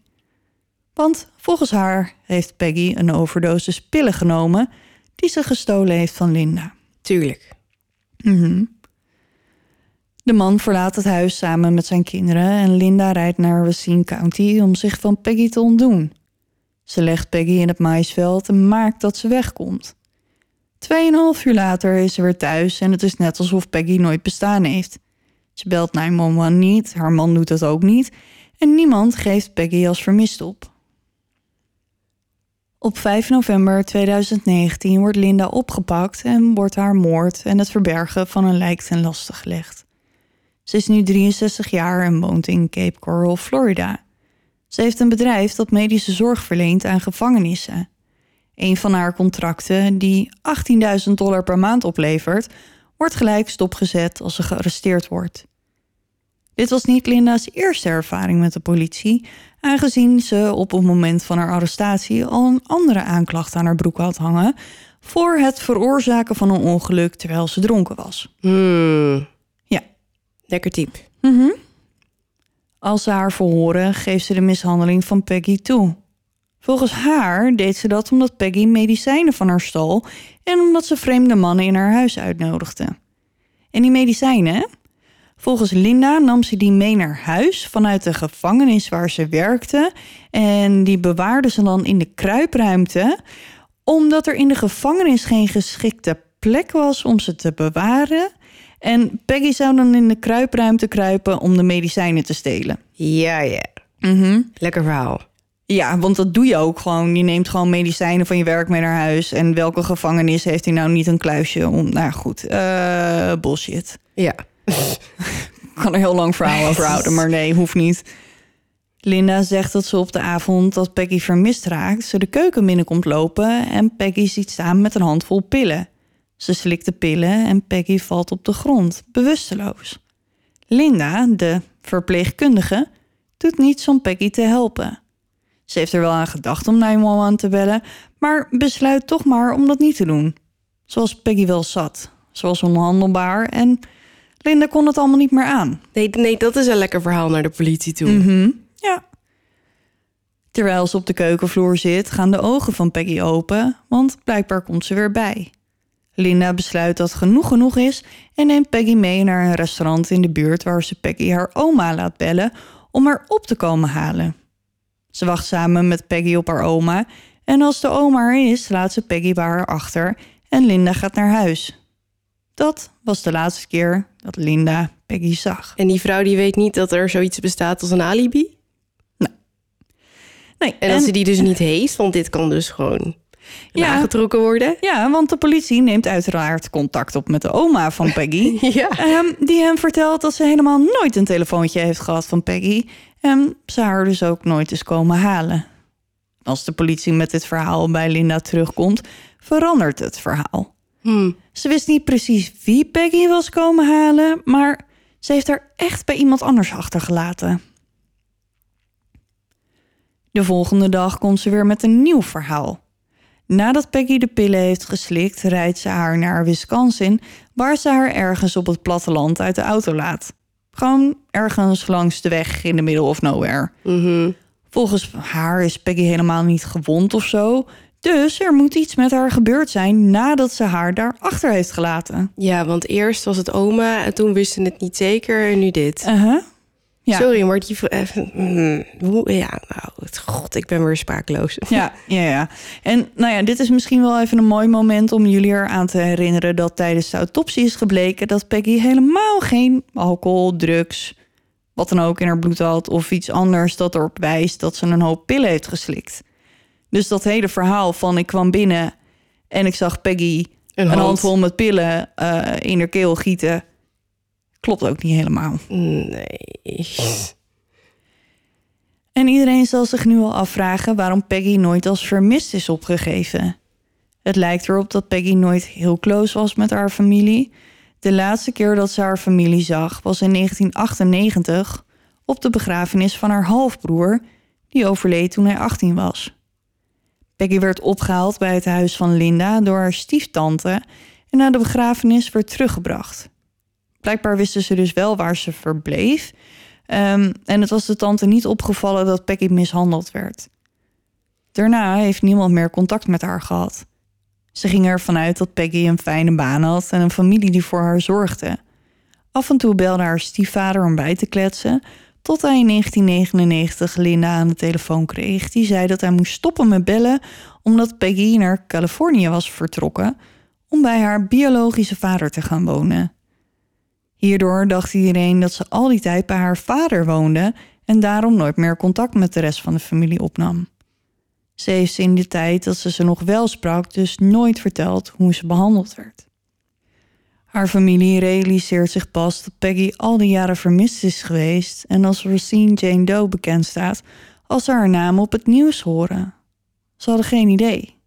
Want volgens haar heeft Peggy een overdosis pillen genomen die ze gestolen heeft van Linda. Tuurlijk. Mhm. De man verlaat het huis samen met zijn kinderen en Linda rijdt naar Racine County om zich van Peggy te ontdoen. Ze legt Peggy in het maïsveld en maakt dat ze wegkomt. Tweeënhalf uur later is ze weer thuis en het is net alsof Peggy nooit bestaan heeft. Ze belt 911 niet, haar man doet dat ook niet en niemand geeft Peggy als vermist op. Op 5 november 2019 wordt Linda opgepakt en wordt haar moord en het verbergen van een lijk ten laste gelegd. Ze is nu 63 jaar en woont in Cape Coral, Florida. Ze heeft een bedrijf dat medische zorg verleent aan gevangenissen. Een van haar contracten, die 18.000 dollar per maand oplevert, wordt gelijk stopgezet als ze gearresteerd wordt. Dit was niet Linda's eerste ervaring met de politie, aangezien ze op het moment van haar arrestatie al een andere aanklacht aan haar broek had hangen voor het veroorzaken van een ongeluk terwijl ze dronken was. Hmm. Lekker type. Mhm. Als ze haar verhoren, geeft ze de mishandeling van Peggy toe. Volgens haar deed ze dat omdat Peggy medicijnen van haar stal en omdat ze vreemde mannen in haar huis uitnodigde. En die medicijnen? Volgens Linda nam ze die mee naar huis vanuit de gevangenis waar ze werkte en die bewaarde ze dan in de kruipruimte omdat er in de gevangenis geen geschikte plek was om ze te bewaren. En Peggy zou dan in de kruipruimte kruipen om de medicijnen te stelen. Ja, ja. Mhm. Lekker verhaal. Ja, want dat doe je ook gewoon. Je neemt gewoon medicijnen van je werk mee naar huis. En welke gevangenis heeft hij nou niet een kluisje om... Nou goed, eh, bullshit. Ja. Ik kan er heel lang verhaal over houden, maar nee, hoeft niet. Linda zegt dat ze op de avond dat Peggy vermist raakt... ze de keuken binnenkomt lopen en Peggy ziet staan met een handvol pillen. Ze slikt de pillen en Peggy valt op de grond, bewusteloos. Linda, de verpleegkundige, doet niets om Peggy te helpen. Ze heeft er wel aan gedacht om 911 te bellen, maar besluit toch maar om dat niet te doen. Zoals Peggy wel zat. Ze was onhandelbaar en Linda kon het allemaal niet meer aan. Nee, nee, dat is een lekker verhaal naar de politie toe. Mhm, Ja. Terwijl ze op de keukenvloer zit, gaan de ogen van Peggy open, want blijkbaar komt ze weer bij. Linda besluit dat genoeg genoeg is en neemt Peggy mee naar een restaurant in de buurt waar ze Peggy haar oma laat bellen om haar op te komen halen. Ze wacht samen met Peggy op haar oma en als de oma er is, laat ze Peggy bij haar achter en Linda gaat naar huis. Dat was de laatste keer dat Linda Peggy zag. En die vrouw die weet niet dat er zoiets bestaat als een alibi. Nee, En dat ze die dus niet heeft, want dit kan dus gewoon Ja. aangetrokken worden. Ja, want de politie neemt uiteraard contact op met de oma van Peggy. Ja. Ehm, die hem vertelt dat ze helemaal nooit een telefoontje heeft gehad van Peggy. En ze haar dus ook nooit is komen halen. Als de politie met dit verhaal bij Linda terugkomt, verandert het verhaal. Hm. Ze wist niet precies wie Peggy was komen halen, maar ze heeft haar echt bij iemand anders achtergelaten. De volgende dag komt ze weer met een nieuw verhaal. Nadat Peggy de pillen heeft geslikt, rijdt ze haar naar Wisconsin, waar ze haar ergens op het platteland uit de auto laat. Gewoon ergens langs de weg in de middle of nowhere. Mhm. Volgens haar is Peggy helemaal niet gewond of zo. Dus er moet iets met haar gebeurd zijn nadat ze haar daar achter heeft gelaten. Ja, want eerst was het oma en toen wisten het niet zeker en nu dit. Uh-huh. Ja. Sorry, maar die... even- hmm, hoe, ja, nou, god, ik ben weer sprakeloos. Ja, ja, ja. En nou ja, dit is misschien wel even een mooi moment om jullie eraan te herinneren dat tijdens de autopsie is gebleken dat Peggy helemaal geen alcohol, drugs, wat dan ook in haar bloed had of iets anders dat erop wijst dat ze een hoop pillen heeft geslikt. Dus dat hele verhaal van ik kwam binnen en ik zag Peggy Een een, hand. handvol met pillen eh, in haar keel gieten, klopt ook niet helemaal. Nee. En iedereen zal zich nu al afvragen waarom Peggy nooit als vermist is opgegeven. Het lijkt erop dat Peggy nooit heel close was met haar familie. De laatste keer dat ze haar familie zag was in 1998 op de begrafenis van haar halfbroer, die overleed toen hij 18 was. Peggy werd opgehaald bij het huis van Linda door haar stieftante en na de begrafenis werd teruggebracht. Blijkbaar wisten ze dus wel waar ze verbleef, Ehm, en het was de tante niet opgevallen dat Peggy mishandeld werd. Daarna heeft niemand meer contact met haar gehad. Ze ging ervan uit dat Peggy een fijne baan had en een familie die voor haar zorgde. Af en toe belde haar stiefvader om bij te kletsen, tot hij in 1999 Linda aan de telefoon kreeg. Die zei dat hij moest stoppen met bellen omdat Peggy naar Californië was vertrokken om bij haar biologische vader te gaan wonen. Hierdoor dacht iedereen dat ze al die tijd bij haar vader woonde en daarom nooit meer contact met de rest van de familie opnam. Ze heeft in de tijd dat ze ze nog wel sprak, dus nooit verteld hoe ze behandeld werd. Haar familie realiseert zich pas dat Peggy al die jaren vermist is geweest en als Racine Jane Doe bekend staat als ze haar naam op het nieuws horen. Ze hadden geen idee.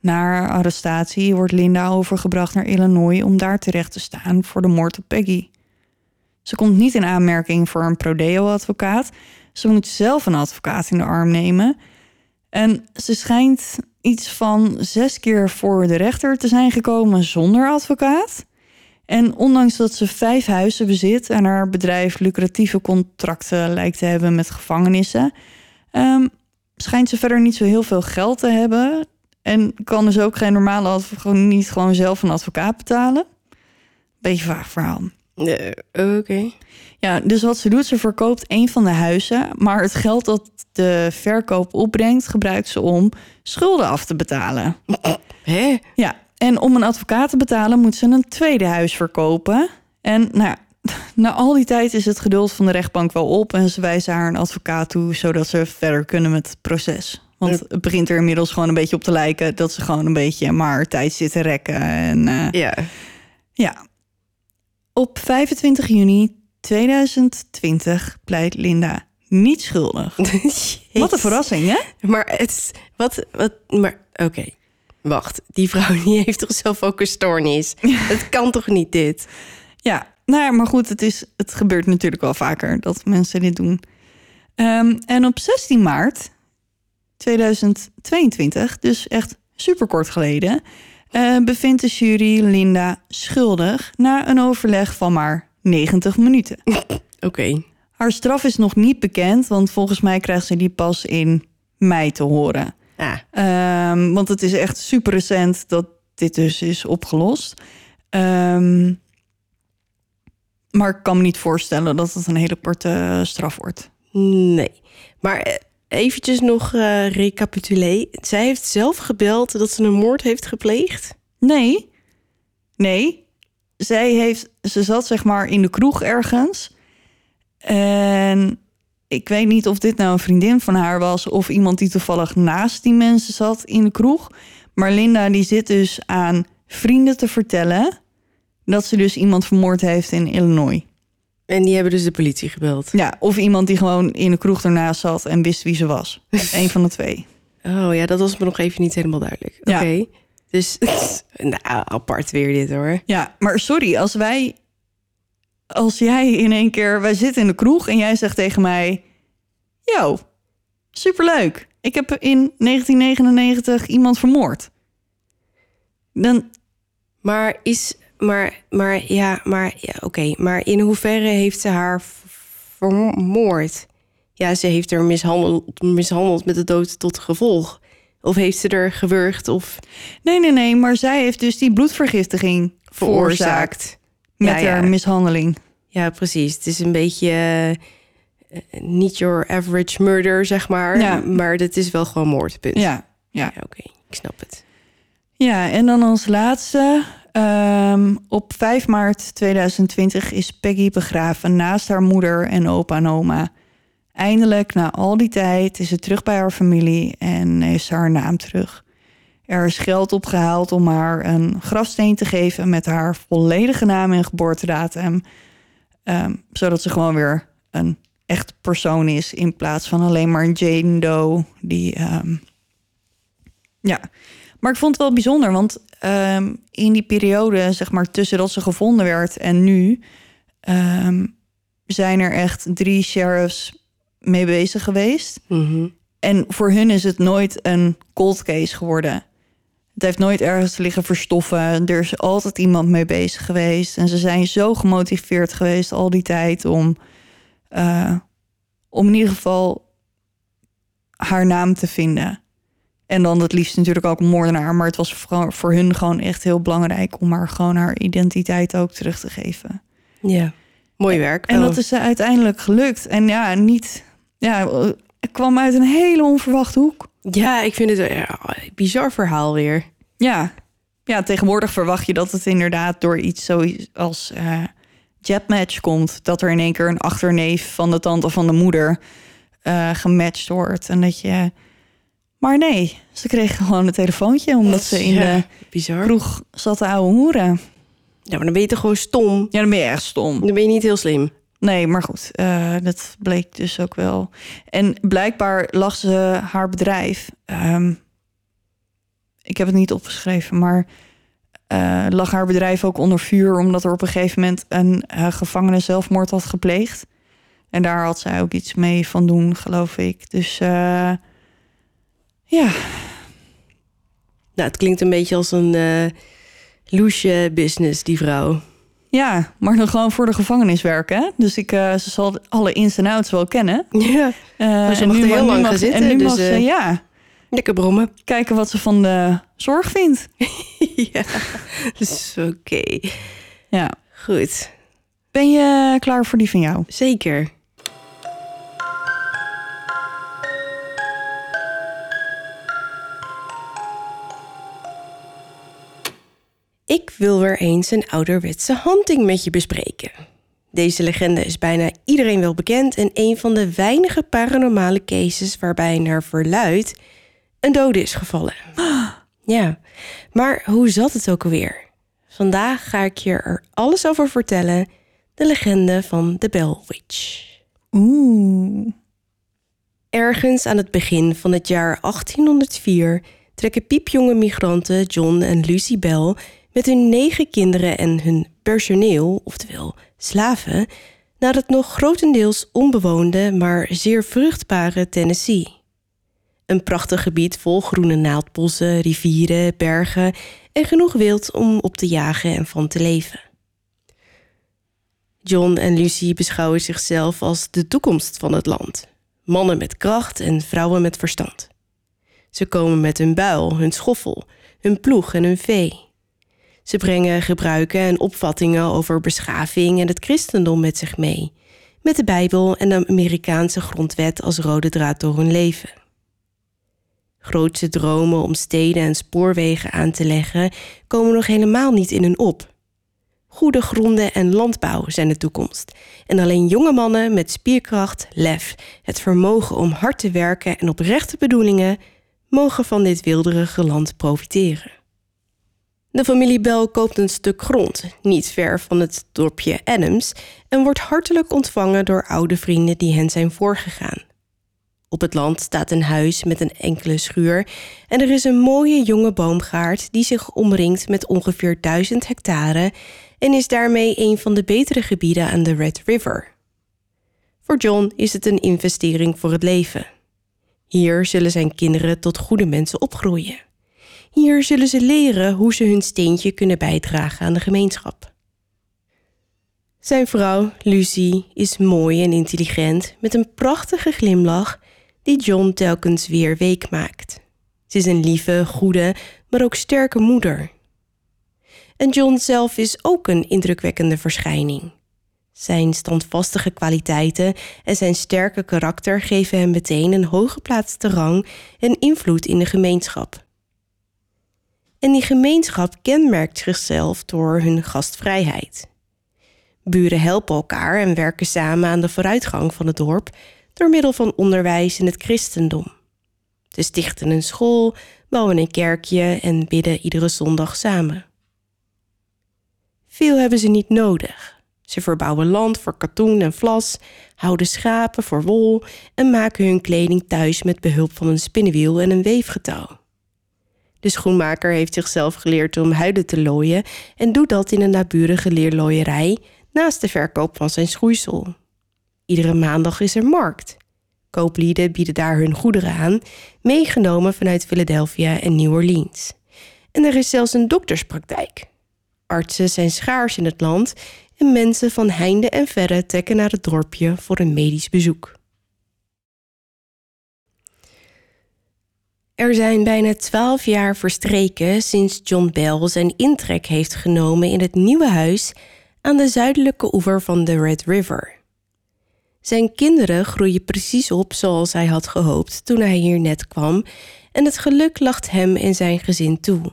Na haar arrestatie wordt Linda overgebracht naar Illinois om daar terecht te staan voor de moord op Peggy. Ze komt niet in aanmerking voor een prodeo-advocaat. Ze moet zelf een advocaat in de arm nemen. En ze schijnt iets van zes keer voor de rechter te zijn gekomen zonder advocaat. En ondanks dat ze vijf huizen bezit en haar bedrijf lucratieve contracten lijkt te hebben met gevangenissen, ehm, schijnt ze verder niet zo heel veel geld te hebben. En kan dus ook geen normale adv- gewoon niet gewoon zelf een advocaat betalen. Beetje vaag verhaal. Eh, Oké. Ja, dus wat ze doet, ze verkoopt een van de huizen, maar het geld dat de verkoop opbrengt, gebruikt ze om schulden af te betalen. Hè? Ja, en om een advocaat te betalen moet ze een tweede huis verkopen. En nou na al die tijd is het geduld van de rechtbank wel op en ze wijzen haar een advocaat toe, zodat ze verder kunnen met het proces. Want het begint er inmiddels gewoon een beetje op te lijken dat ze gewoon een beetje maar tijd zitten rekken. En eh, Ja. ja. Op 25 juni 2020 pleit Linda niet schuldig. Wat een verrassing, hè? Maar het is- wat, wat, maar oké. Wacht, die vrouw die heeft toch zelf ook een stoornis? Het kan toch niet dit? Ja, nou ja, maar goed, het, is, het gebeurt natuurlijk wel vaker dat mensen dit doen. Ehm, en op 16 maart 2022, dus echt super kort geleden, eh, bevindt de jury Linda schuldig na een overleg van maar 90 minuten. Oké. Haar straf is nog niet bekend, want volgens mij krijgt ze die pas in mei te horen. Ah, Ehm, want het is echt super recent dat dit dus is opgelost. Ehm, maar ik kan me niet voorstellen dat het een hele korte eh, straf wordt. nee. Maar eh, eventjes nog recapitulé. Zij heeft zelf gebeld dat ze een moord heeft gepleegd? Nee, nee. Zij heeft, ze zat zeg maar in de kroeg ergens. En ik weet niet of dit nou een vriendin van haar was... of iemand die toevallig naast die mensen zat in de kroeg. Maar Linda die zit dus aan vrienden te vertellen... dat ze dus iemand vermoord heeft in Illinois. En die hebben dus de politie gebeld. Ja, of iemand die gewoon in de kroeg ernaast zat en wist wie ze was. Eén van de twee. Oh ja, dat was me nog even niet helemaal duidelijk. Oké. Ja. Dus, nou, apart weer dit hoor. Ja, maar sorry, als wij... Als jij in één keer... Wij zitten in de kroeg en jij zegt tegen mij... Yo, superleuk. Ik heb in 1999 iemand vermoord. Dan... Maar is, maar, maar ja, maar ja, oké. Maar in hoeverre heeft ze haar vermoord? Ja, ze heeft er mishandeld, mishandeld met de dood tot gevolg. Of heeft ze er gewurgd of Nee, nee, nee, maar zij heeft dus die bloedvergiftiging veroorzaakt. Met Ja, ja. haar mishandeling. Ja, precies. Het is een beetje eh, niet your average murder, zeg maar. Ja. Maar het is wel gewoon moord, punt. Ja, ja. Ja, oké. Ik snap het. Ja, en dan als laatste. Ehm, op 5 maart 2020 is Peggy begraven naast haar moeder en opa en oma. Eindelijk, na al die tijd, is ze terug bij haar familie en heeft ze haar naam terug. Er is geld opgehaald om haar een grafsteen te geven met haar volledige naam en geboortedatum. ehm, zodat ze gewoon weer een echt persoon is in plaats van alleen maar een Jane Doe die ehm, ja, maar ik vond het wel bijzonder, want ehm, in die periode, zeg maar, tussen dat ze gevonden werd en nu, ehm, zijn er echt drie sheriffs mee bezig geweest. Mhm. En voor hun is het nooit een cold case geworden. Het heeft nooit ergens liggen verstoffen. Er is altijd iemand mee bezig geweest. En ze zijn zo gemotiveerd geweest al die tijd om, eh, om in ieder geval haar naam te vinden. En dan het liefst natuurlijk ook een moordenaar. Maar het was voor, voor hun gewoon echt heel belangrijk om haar gewoon haar identiteit ook terug te geven. Ja. Mooi werk. En dat is eh, uiteindelijk gelukt. En ja, niet. Ja, eh, het kwam uit een hele onverwachte hoek. Ja, ik vind het een bizar verhaal weer. Ja. ja, tegenwoordig verwacht je dat het inderdaad door iets zoiets als eh jetmatch komt. Dat er in één keer een achterneef van de tante van de moeder gematcht wordt. En dat je. Maar nee, ze kregen gewoon een telefoontje omdat ze in Ja, de Bizar. kroeg zat te ouwe hoeren. Ja, maar dan ben je toch gewoon stom? Ja, dan ben je echt stom. Dan ben je niet heel slim. Nee, maar goed, eh, dat bleek dus ook wel. En blijkbaar lag ze haar bedrijf. ehm, ik heb het niet opgeschreven, maar eh, lag haar bedrijf ook onder vuur omdat er op een gegeven moment een eh, gevangene zelfmoord had gepleegd. En daar had zij ook iets mee van doen, geloof ik. Dus ja, Nou, het klinkt een beetje als een loesje business, die vrouw. ja, maar dan gewoon voor de gevangenis werken. Hè? Dus ik, eh, ze zal alle ins en outs wel kennen. Ja. Eh, ze mag er heel lang gaan zitten, En nu dus, mag ze, ja, Lekker brommen. kijken wat ze van de zorg vindt. ja, dus oké. Ja. Goed, Ben je klaar voor die van jou? zeker. Ik wil weer eens een ouderwetse hunting met je bespreken. Deze legende is bijna iedereen wel bekend en een van de weinige paranormale cases waarbij naar verluid een dode is gevallen. Ja, maar hoe zat het ook alweer? Vandaag ga ik je er alles over vertellen. De legende van de Bell Witch. Oeh. Ergens aan het begin van het jaar 1804 trekken piepjonge migranten John en Lucy Bell met hun negen kinderen en hun personeel, oftewel slaven, naar het nog grotendeels onbewoonde, maar zeer vruchtbare Tennessee. Een prachtig gebied vol groene naaldbossen, rivieren, bergen en genoeg wild om op te jagen en van te leven. John en Lucy beschouwen zichzelf als de toekomst van het land. Mannen met kracht en vrouwen met verstand. Ze komen met hun buil, hun schoffel, hun ploeg en hun vee. Ze brengen gebruiken en opvattingen over beschaving en het christendom met zich mee, met de Bijbel en de Amerikaanse grondwet als rode draad door hun leven. Grootse dromen om steden en spoorwegen aan te leggen komen nog helemaal niet in hun op. Goede gronden en landbouw zijn de toekomst. En alleen jonge mannen met spierkracht, lef, het vermogen om hard te werken en oprechte bedoelingen mogen van dit wilderige land profiteren. De familie Bell koopt een stuk grond, niet ver van het dorpje Adams, en wordt hartelijk ontvangen door oude vrienden die hen zijn voorgegaan. Op het land staat een huis met een enkele schuur en er is een mooie jonge boomgaard die zich omringt met ongeveer 1000 hectare en is daarmee een van de betere gebieden aan de Red River. Voor John is het een investering voor het leven. Hier zullen zijn kinderen tot goede mensen opgroeien. Hier zullen ze leren hoe ze hun steentje kunnen bijdragen aan de gemeenschap. Zijn vrouw, Lucy, is mooi en intelligent met een prachtige glimlach die John telkens weer week maakt. Ze is een lieve, goede, maar ook sterke moeder. En John zelf is ook een indrukwekkende verschijning. Zijn standvastige kwaliteiten en zijn sterke karakter geven hem meteen een hooggeplaatste rang en invloed in de gemeenschap. En die gemeenschap kenmerkt zichzelf door hun gastvrijheid. Buren helpen elkaar en werken samen aan de vooruitgang van het dorp door middel van onderwijs in het christendom. Ze stichten een school, bouwen een kerkje en bidden iedere zondag samen. Veel hebben ze niet nodig. Ze verbouwen land voor katoen en vlas, houden schapen voor wol en maken hun kleding thuis met behulp van een spinnenwiel en een weefgetouw. De schoenmaker heeft zichzelf geleerd om huiden te looien en doet dat in een naburige leerlooierij naast de verkoop van zijn schoeisel. Iedere maandag is er markt. Kooplieden bieden daar hun goederen aan, meegenomen vanuit Philadelphia en New Orleans. En er is zelfs een dokterspraktijk. Artsen zijn schaars in het land en mensen van heinde en verre trekken naar het dorpje voor een medisch bezoek. Er zijn bijna twaalf jaar verstreken sinds John Bell zijn intrek heeft genomen in het nieuwe huis aan de zuidelijke oever van de Red River. Zijn kinderen groeien precies op zoals hij had gehoopt toen hij hier net kwam, en het geluk lacht hem en zijn gezin toe.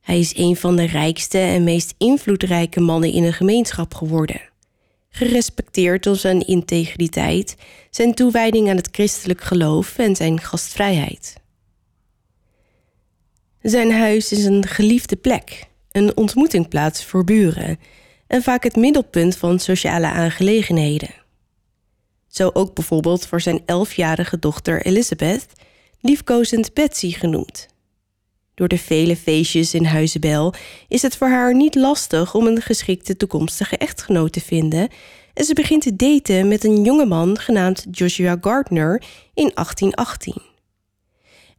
Hij is een van de rijkste en meest invloedrijke mannen in een gemeenschap geworden. Gerespecteerd om zijn integriteit, zijn toewijding aan het christelijk geloof en zijn gastvrijheid. Zijn huis is een geliefde plek, een ontmoetingplaats voor buren en vaak het middelpunt van sociale aangelegenheden. Zo ook bijvoorbeeld voor zijn elfjarige dochter Elizabeth, liefkozend Betsy genoemd. Door de vele feestjes in Huizenbel is het voor haar niet lastig om een geschikte toekomstige echtgenoot te vinden en ze begint te daten met een jongeman genaamd Joshua Gardner in 1818.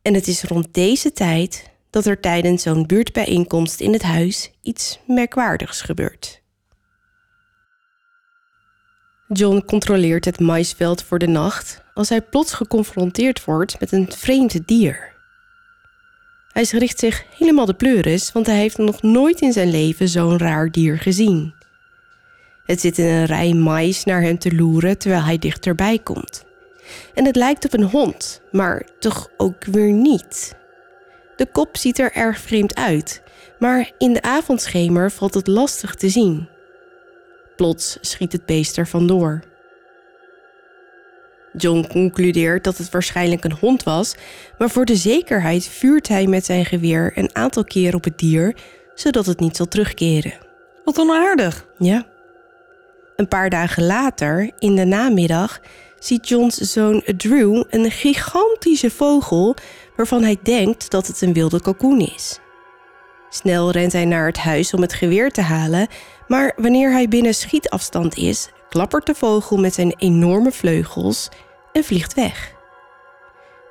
En het is rond deze tijd dat er tijdens zo'n buurtbijeenkomst in het huis iets merkwaardigs gebeurt. John controleert het maisveld voor de nacht als hij plots geconfronteerd wordt met een vreemd dier. Hij richt zich helemaal de pleuris, want hij heeft nog nooit in zijn leven zo'n raar dier gezien. Het zit in een rij mais naar hem te loeren terwijl hij dichterbij komt. En het lijkt op een hond, maar toch ook weer niet. De kop ziet er erg vreemd uit, maar in de avondschemer valt het lastig te zien. Plots schiet het beest er vandoor. John concludeert dat het waarschijnlijk een hond was, maar voor de zekerheid vuurt hij met zijn geweer een aantal keer op het dier, zodat het niet zal terugkeren. Wat onaardig. Ja. Een paar dagen later, in de namiddag, ziet Johns zoon Drew een gigantische vogel waarvan hij denkt dat het een wilde kalkoen is. Snel rent hij naar het huis om het geweer te halen, maar wanneer hij binnen schietafstand is, klappert de vogel met zijn enorme vleugels en vliegt weg.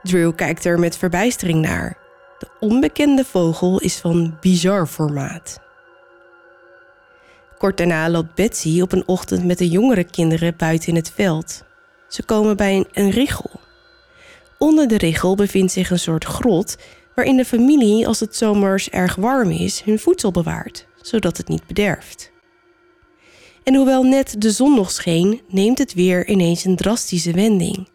Drew kijkt er met verbijstering naar. De onbekende vogel is van bizar formaat. Kort daarna loopt Betsy op een ochtend met de jongere kinderen buiten in het veld. Ze komen bij een, een richel. Onder de richel bevindt zich een soort grot waarin de familie, als het zomers erg warm is, hun voedsel bewaart, zodat het niet bederft. En hoewel net de zon nog scheen, neemt het weer ineens een drastische wending.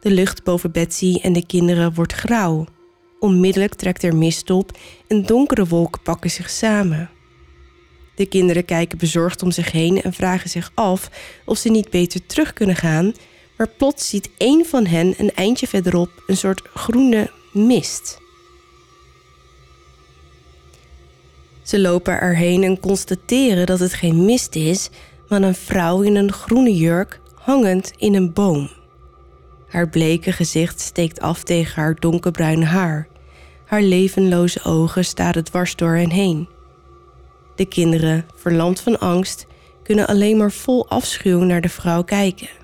De lucht boven Betsy en de kinderen wordt grauw. Onmiddellijk trekt er mist op en donkere wolken pakken zich samen. De kinderen kijken bezorgd om zich heen en vragen zich af of ze niet beter terug kunnen gaan, maar plots ziet één van hen een eindje verderop een soort groene mist. Ze lopen erheen en constateren dat het geen mist is, maar een vrouw in een groene jurk hangend in een boom. Haar bleke gezicht steekt af tegen haar donkerbruine haar. Haar levenloze ogen staren dwars door hen heen. De kinderen, verlamd van angst, kunnen alleen maar vol afschuw naar de vrouw kijken.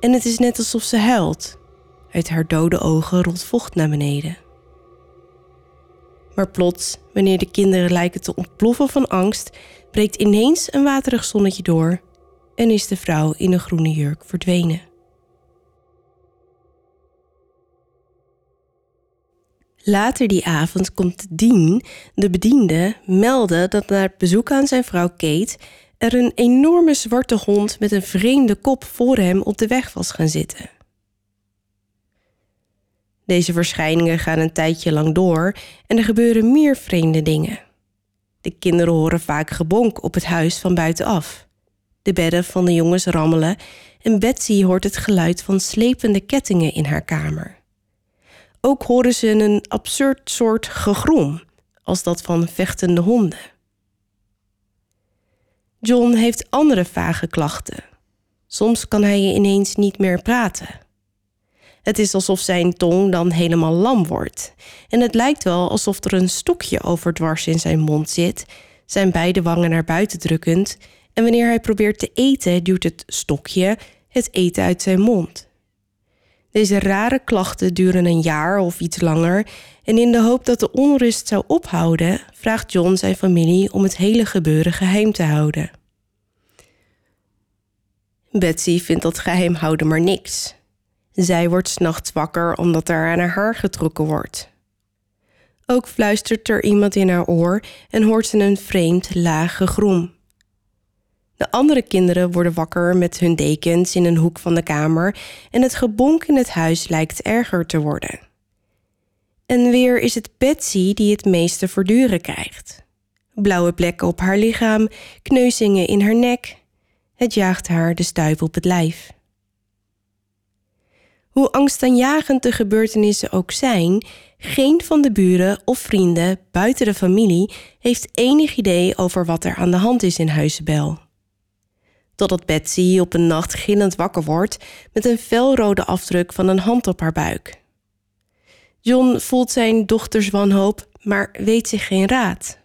En het is net alsof ze huilt. Uit haar dode ogen rolt vocht naar beneden. Maar plots, wanneer de kinderen lijken te ontploffen van angst, breekt ineens een waterig zonnetje door en is de vrouw in een groene jurk verdwenen. Later die avond komt Dean, de bediende, melden dat na het bezoek aan zijn vrouw Kate er een enorme zwarte hond met een vreemde kop voor hem op de weg was gaan zitten. Deze verschijningen gaan een tijdje lang door en er gebeuren meer vreemde dingen. De kinderen horen vaak gebonk op het huis van buitenaf. De bedden van de jongens rammelen en Betsy hoort het geluid van slepende kettingen in haar kamer. Ook horen ze een absurd soort gegrom, als dat van vechtende honden. John heeft andere vage klachten. Soms kan hij ineens niet meer praten. Het is alsof zijn tong dan helemaal lam wordt. En het lijkt wel alsof er een stokje overdwars in zijn mond zit, zijn beide wangen naar buiten drukkend. En wanneer hij probeert te eten, duwt het stokje het eten uit zijn mond. Deze rare klachten duren een jaar of iets langer en in de hoop dat de onrust zou ophouden, vraagt John zijn familie om het hele gebeuren geheim te houden. Betsy vindt dat geheim houden maar niks. Zij wordt s'nachts wakker omdat er aan haar haar getrokken wordt. Ook fluistert er iemand in haar oor en hoort ze een vreemd laag gegrom. De andere kinderen worden wakker met hun dekens in een hoek van de kamer en het gebonk in het huis lijkt erger te worden. En weer is het Betsy die het meeste verduren krijgt. Blauwe plekken op haar lichaam, kneuzingen in haar nek. Het jaagt haar de stuip op het lijf. Hoe angstaanjagend de gebeurtenissen ook zijn, geen van de buren of vrienden buiten de familie heeft enig idee over wat er aan de hand is in Huizenbel. Totdat Betsy op een nacht gillend wakker wordt met een felrode afdruk van een hand op haar buik. John voelt zijn dochters wanhoop, maar weet zich geen raad.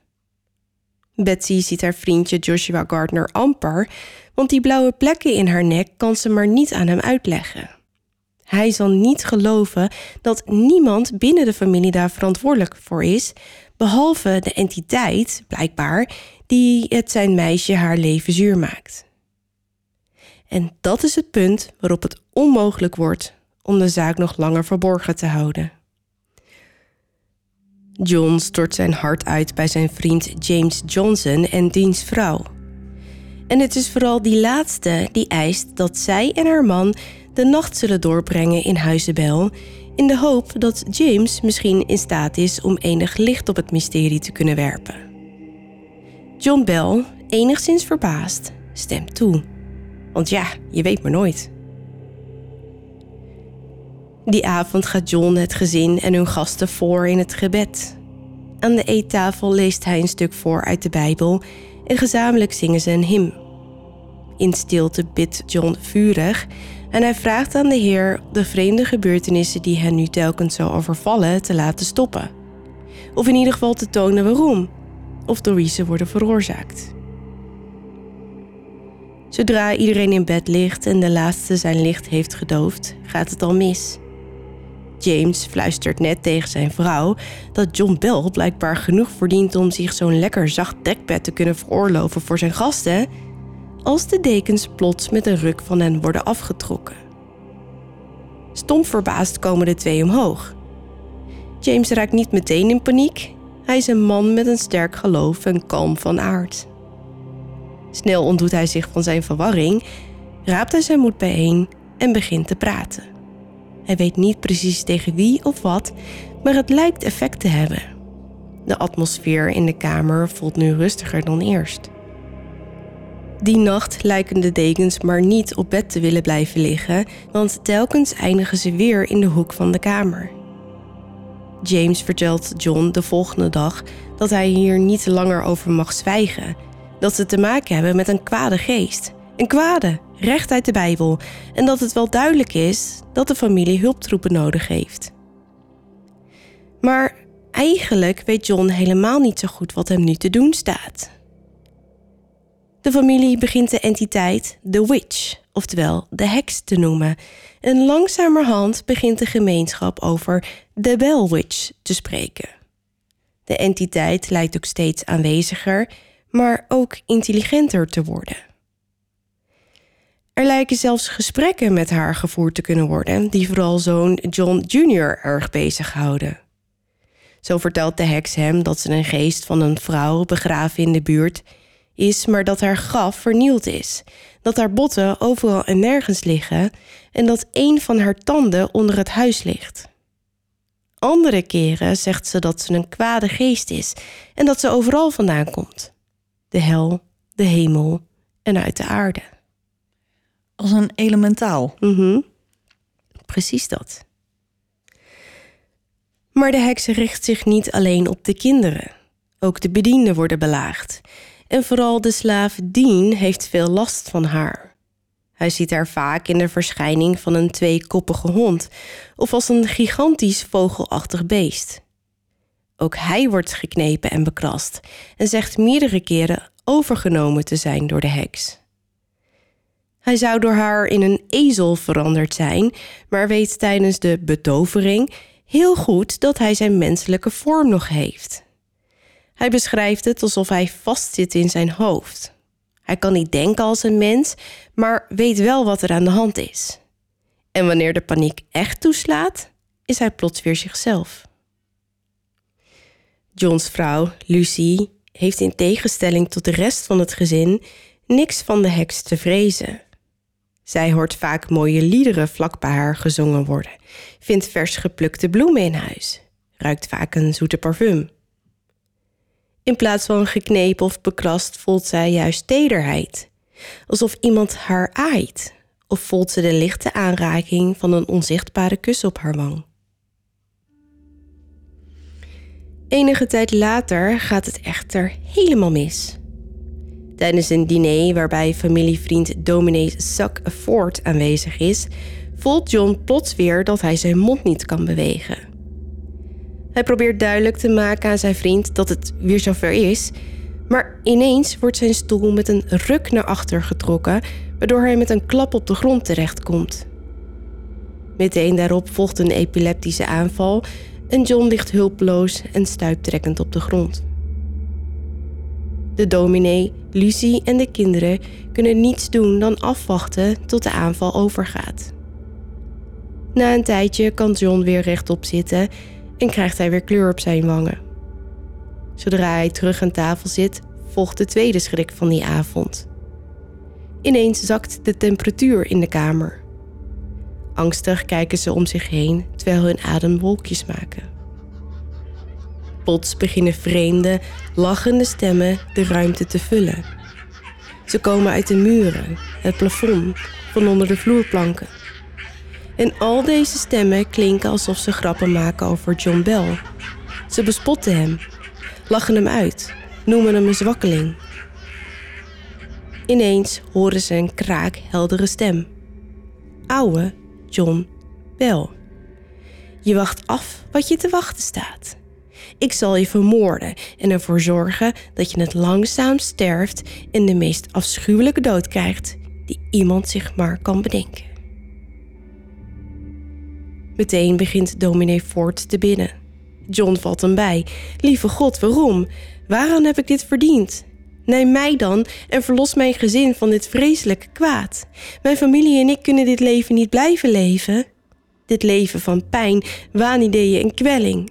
Betsy ziet haar vriendje Joshua Gardner amper, want die blauwe plekken in haar nek kan ze maar niet aan hem uitleggen. Hij zal niet geloven dat niemand binnen de familie daar verantwoordelijk voor is, behalve de entiteit, blijkbaar, die het zijn meisje haar leven zuur maakt. En dat is het punt waarop het onmogelijk wordt om de zaak nog langer verborgen te houden. John stort zijn hart uit bij zijn vriend James Johnson en diens vrouw. En het is vooral die laatste die eist dat zij en haar man de nacht zullen doorbrengen in Huizenbel, in de hoop dat James misschien in staat is om enig licht op het mysterie te kunnen werpen. John Bell, enigszins verbaasd, Stem toe. Want ja, je weet maar nooit. Die avond gaat John het gezin en hun gasten voor in het gebed. Aan de eettafel leest hij een stuk voor uit de Bijbel en gezamenlijk zingen ze een hymn. In stilte bidt John vurig en hij vraagt aan de Heer de vreemde gebeurtenissen die hen nu telkens zo overvallen te laten stoppen. Of in ieder geval te tonen waarom, of door wie ze worden veroorzaakt. Zodra iedereen in bed ligt en de laatste zijn licht heeft gedoofd, gaat het al mis. James fluistert net tegen zijn vrouw dat John Bell blijkbaar genoeg verdient om zich zo'n lekker zacht dekbed te kunnen veroorloven voor zijn gasten, als de dekens plots met een ruk van hen worden afgetrokken. Stom verbaasd komen de twee omhoog. James raakt niet meteen in paniek. Hij is een man met een sterk geloof en kalm van aard. Snel ontdoet hij zich van zijn verwarring, raapt hij zijn moed bijeen en begint te praten. Hij weet niet precies tegen wie of wat, maar het lijkt effect te hebben. De atmosfeer in de kamer voelt nu rustiger dan eerst. Die nacht lijken de dekens maar niet op bed te willen blijven liggen, want telkens eindigen ze weer in de hoek van de kamer. James vertelt John de volgende dag dat hij hier niet langer over mag zwijgen, dat ze te maken hebben met een kwade geest. Een kwade, recht uit de Bijbel, en dat het wel duidelijk is dat de familie hulptroepen nodig heeft. Maar eigenlijk weet John helemaal niet zo goed wat hem nu te doen staat. De familie begint de entiteit The Witch, oftewel de heks, te noemen. En langzamerhand begint de gemeenschap over de Bell Witch te spreken. De entiteit lijkt ook steeds aanweziger, maar ook intelligenter te worden. Er lijken zelfs gesprekken met haar gevoerd te kunnen worden, die vooral zoon John Jr. erg bezighouden. Zo vertelt de heks hem dat ze een geest van een vrouw begraven in de buurt is, maar dat haar graf vernield is, dat haar botten overal en nergens liggen en dat een van haar tanden onder het huis ligt. Andere keren zegt ze dat ze een kwade geest is en dat ze overal vandaan komt: de hel, de hemel en uit de aarde. Als een elementaal. Mhm. Precies dat. Maar de heks richt zich niet alleen op de kinderen. Ook de bedienden worden belaagd. En vooral de slaaf Dean heeft veel last van haar. Hij ziet haar vaak in de verschijning van een tweekoppige hond of als een gigantisch vogelachtig beest. Ook hij wordt geknepen en bekrast en zegt meerdere keren overgenomen te zijn door de heks. Hij zou door haar in een ezel veranderd zijn, maar weet tijdens de betovering heel goed dat hij zijn menselijke vorm nog heeft. Hij beschrijft het alsof hij vastzit in zijn hoofd. Hij kan niet denken als een mens, maar weet wel wat er aan de hand is. En wanneer de paniek echt toeslaat, is hij plots weer zichzelf. John's vrouw, Lucy, heeft in tegenstelling tot de rest van het gezin niks van de heks te vrezen. Zij hoort vaak mooie liederen vlak bij haar gezongen worden, vindt vers geplukte bloemen in huis, ruikt vaak een zoete parfum. In plaats van geknepen of bekrast voelt zij juist tederheid, alsof iemand haar aait, of voelt ze de lichte aanraking van een onzichtbare kus op haar wang. Enige tijd later gaat het echter helemaal mis. Tijdens een diner waarbij familievriend dominee Zack Ford aanwezig is, voelt John plots weer dat hij zijn mond niet kan bewegen. Hij probeert duidelijk te maken aan zijn vriend dat het weer zover is, maar ineens wordt zijn stoel met een ruk naar achter getrokken, waardoor hij met een klap op de grond terechtkomt. Meteen daarop volgt een epileptische aanval en John ligt hulpeloos en stuiptrekkend op de grond. De dominee, Lucie en de kinderen kunnen niets doen dan afwachten tot de aanval overgaat. Na een tijdje kan John weer rechtop zitten en krijgt hij weer kleur op zijn wangen. Zodra hij terug aan tafel zit, volgt de tweede schrik van die avond. Ineens zakt de temperatuur in de kamer. Angstig kijken ze om zich heen terwijl hun adem wolkjes maken. Plots beginnen vreemde, lachende stemmen de ruimte te vullen. Ze komen uit de muren, het plafond, van onder de vloerplanken. En al deze stemmen klinken alsof ze grappen maken over John Bell. Ze bespotten hem, lachen hem uit, noemen hem een zwakkeling. Ineens horen ze een kraakheldere stem. Oude John Bell. Je wacht af wat je te wachten staat. Ik zal je vermoorden en ervoor zorgen dat je het langzaam sterft en de meest afschuwelijke dood krijgt die iemand zich maar kan bedenken. Meteen begint dominee Ford te bidden. John valt hem bij. Lieve God, waarom? Waarom heb ik dit verdiend? Neem mij dan en verlos mijn gezin van dit vreselijke kwaad. Mijn familie en ik kunnen dit leven niet blijven leven. Dit leven van pijn, waanideeën en kwelling.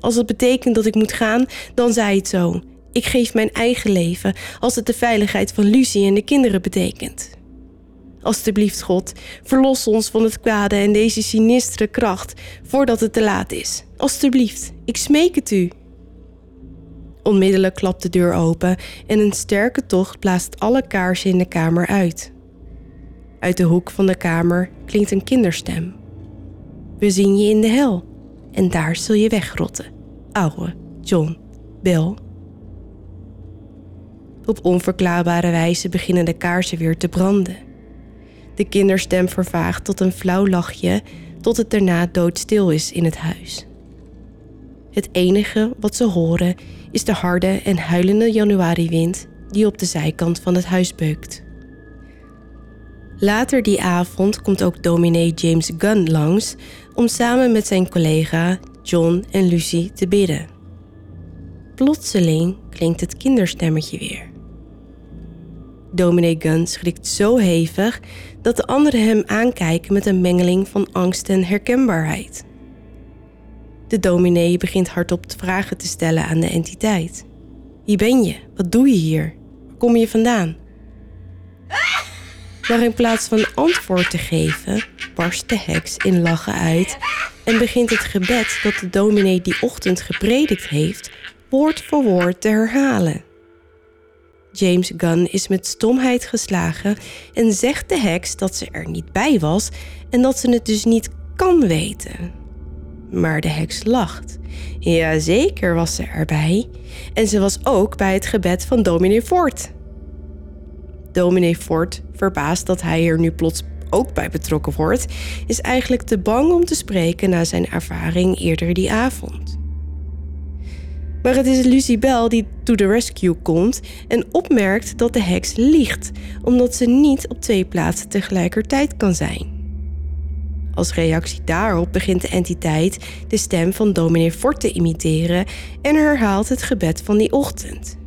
Als het betekent dat ik moet gaan, dan zij het zo. Ik geef mijn eigen leven als het de veiligheid van Lucie en de kinderen betekent. Alsjeblieft, God, verlos ons van het kwade en deze sinistere kracht voordat het te laat is. Alsjeblieft, ik smeek het u. Onmiddellijk klapt de deur open en een sterke tocht blaast alle kaarsen in de kamer uit. Uit de hoek van de kamer klinkt een kinderstem. We zien je in de hel en daar zul je wegrotten, ouwe John Bell. Op onverklaarbare wijze beginnen de kaarsen weer te branden. De kinderstem vervaagt tot een flauw lachje, tot het daarna doodstil is in het huis. Het enige wat ze horen is de harde en huilende januariwind die op de zijkant van het huis beukt. Later die avond komt ook dominee James Gunn langs om samen met zijn collega John en Lucy te bidden. Plotseling klinkt het kinderstemmetje weer. Dominee Gunn schrikt zo hevig dat de anderen hem aankijken met een mengeling van angst en herkenbaarheid. De dominee begint hardop vragen te stellen aan de entiteit. Wie ben je? Wat doe je hier? Waar kom je vandaan? Maar in plaats van antwoord te geven, barst de heks in lachen uit en begint het gebed dat de dominee die ochtend gepredikt heeft, woord voor woord te herhalen. James Gunn is met stomheid geslagen en zegt de heks dat ze er niet bij was en dat ze het dus niet kan weten. Maar de heks lacht. Jazeker was ze erbij. En ze was ook bij het gebed van dominee Fort. Dominee Fort, verbaasd dat hij er nu plots ook bij betrokken wordt, is eigenlijk te bang om te spreken na zijn ervaring eerder die avond. Maar het is Lucy Bell die to the rescue komt en opmerkt dat de heks liegt, omdat ze niet op twee plaatsen tegelijkertijd kan zijn. Als reactie daarop begint de entiteit de stem van dominee Fort te imiteren en herhaalt het gebed van die ochtend.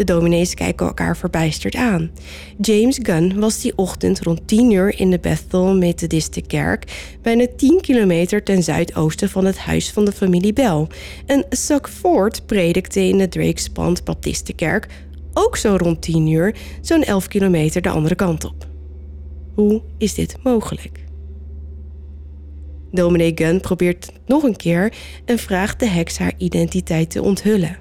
De dominees kijken elkaar verbijsterd aan. James Gunn was die ochtend rond 10 uur in de Bethel Methodistenkerk, bijna 10 kilometer ten zuidoosten van het huis van de familie Bell. En Suck Ford predikte in de Drakespand Baptistenkerk, ook zo rond 10 uur, zo'n 11 kilometer de andere kant op. Hoe is dit mogelijk? Dominee Gunn probeert het nog een keer en vraagt de heks haar identiteit te onthullen.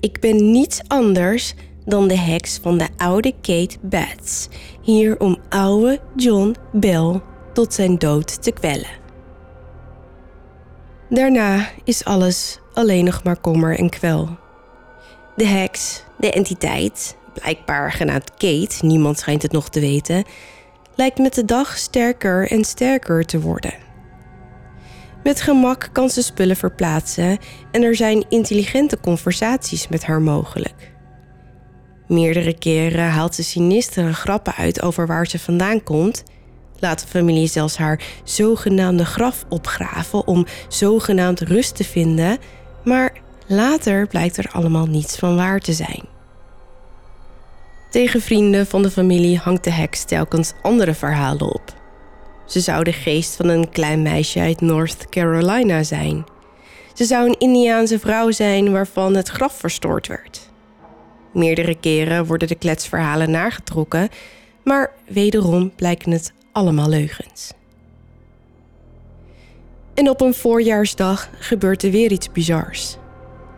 Ik ben niets anders dan de heks van de oude Kate Bats, hier om oude John Bell tot zijn dood te kwellen. Daarna is alles alleen nog maar kommer en kwel. De heks, de entiteit, blijkbaar genaamd Kate, niemand schijnt het nog te weten, lijkt met de dag sterker en sterker te worden. Met gemak kan ze spullen verplaatsen en er zijn intelligente conversaties met haar mogelijk. Meerdere keren haalt ze sinistere grappen uit over waar ze vandaan komt. Laat de familie zelfs haar zogenaamde graf opgraven om zogenaamd rust te vinden, maar later blijkt er allemaal niets van waar te zijn. Tegen vrienden van de familie hangt de heks telkens andere verhalen op. Ze zou de geest van een klein meisje uit North Carolina zijn. Ze zou een Indiaanse vrouw zijn waarvan het graf verstoord werd. Meerdere keren worden de kletsverhalen nagetrokken, maar wederom blijken het allemaal leugens. En op een voorjaarsdag gebeurt er weer iets bizars.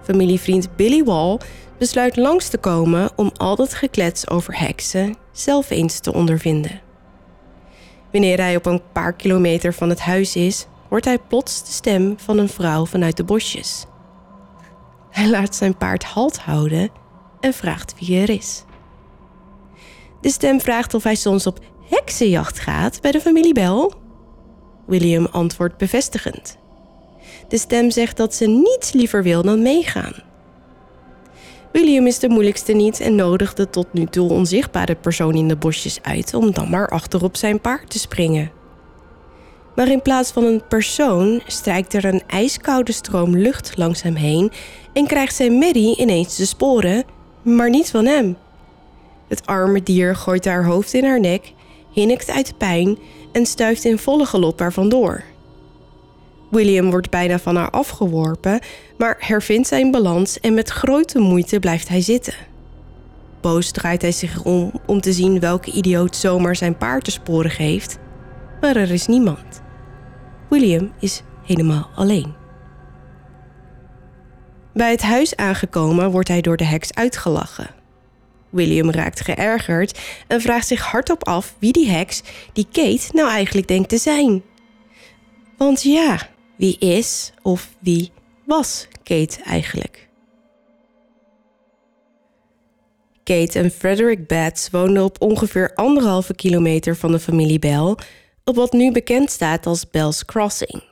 Familievriend Billy Wall besluit langs te komen om al dat geklets over heksen zelf eens te ondervinden. Wanneer hij op een paar kilometer van het huis is, hoort hij plots de stem van een vrouw vanuit de bosjes. Hij laat zijn paard halt houden en vraagt wie er is. De stem vraagt of hij soms op heksenjacht gaat bij de familie Bell. William antwoordt bevestigend. De stem zegt dat ze niets liever wil dan meegaan. William is de moeilijkste niet en nodigt de tot nu toe onzichtbare persoon in de bosjes uit om dan maar achterop zijn paard te springen. Maar in plaats van een persoon strijkt er een ijskoude stroom lucht langs hem heen en krijgt zijn Mary ineens de sporen, maar niet van hem. Het arme dier gooit haar hoofd in haar nek, hinnikt uit pijn en stuift in volle galop er vandoor. William wordt bijna van haar afgeworpen, maar hervindt zijn balans en met grote moeite blijft hij zitten. Boos draait hij zich om om te zien welke idioot zomaar zijn paard te sporen geeft, maar er is niemand. William is helemaal alleen. Bij het huis aangekomen wordt hij door de heks uitgelachen. William raakt geërgerd en vraagt zich hardop af wie die heks, die Kate, nou eigenlijk denkt te zijn. Want ja, wie is of wie was Kate eigenlijk? Kate en Frederick Betts woonden op ongeveer anderhalve kilometer van de familie Bell, op wat nu bekend staat als Bell's Crossing.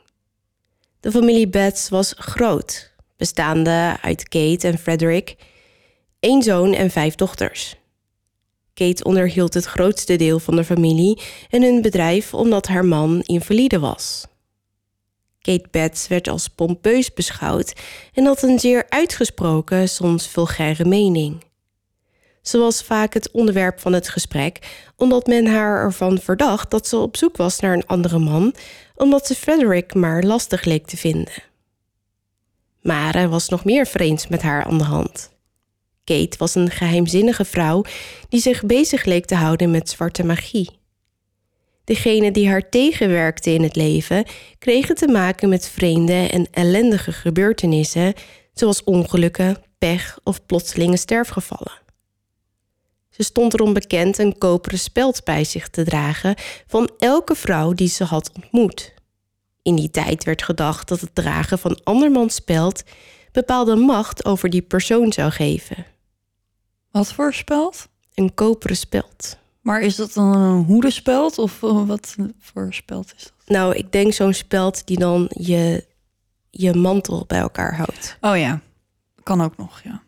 De familie Betts was groot, bestaande uit Kate en Frederick, één zoon en vijf dochters. Kate onderhield het grootste deel van de familie en hun bedrijf omdat haar man invalide was. Kate Betts werd als pompeus beschouwd en had een zeer uitgesproken, soms vulgaire mening. Ze was vaak het onderwerp van het gesprek, omdat men haar ervan verdacht dat ze op zoek was naar een andere man, omdat ze Frederick maar lastig leek te vinden. Maar er was nog meer vreemds met haar aan de hand. Kate was een geheimzinnige vrouw die zich bezig leek te houden met zwarte magie. Degenen die haar tegenwerkten in het leven kregen te maken met vreemde en ellendige gebeurtenissen, zoals ongelukken, pech of plotselinge sterfgevallen. Ze stond erom bekend een koperen speld bij zich te dragen van elke vrouw die ze had ontmoet. In die tijd werd gedacht dat het dragen van andermans speld bepaalde macht over die persoon zou geven. Wat voor speld? Een koperen speld. Maar is dat dan een hoedenspeld of eh, wat voor speld is dat? Nou, ik denk zo'n speld die dan je, je mantel bij elkaar houdt. Oh ja, kan ook nog, ja.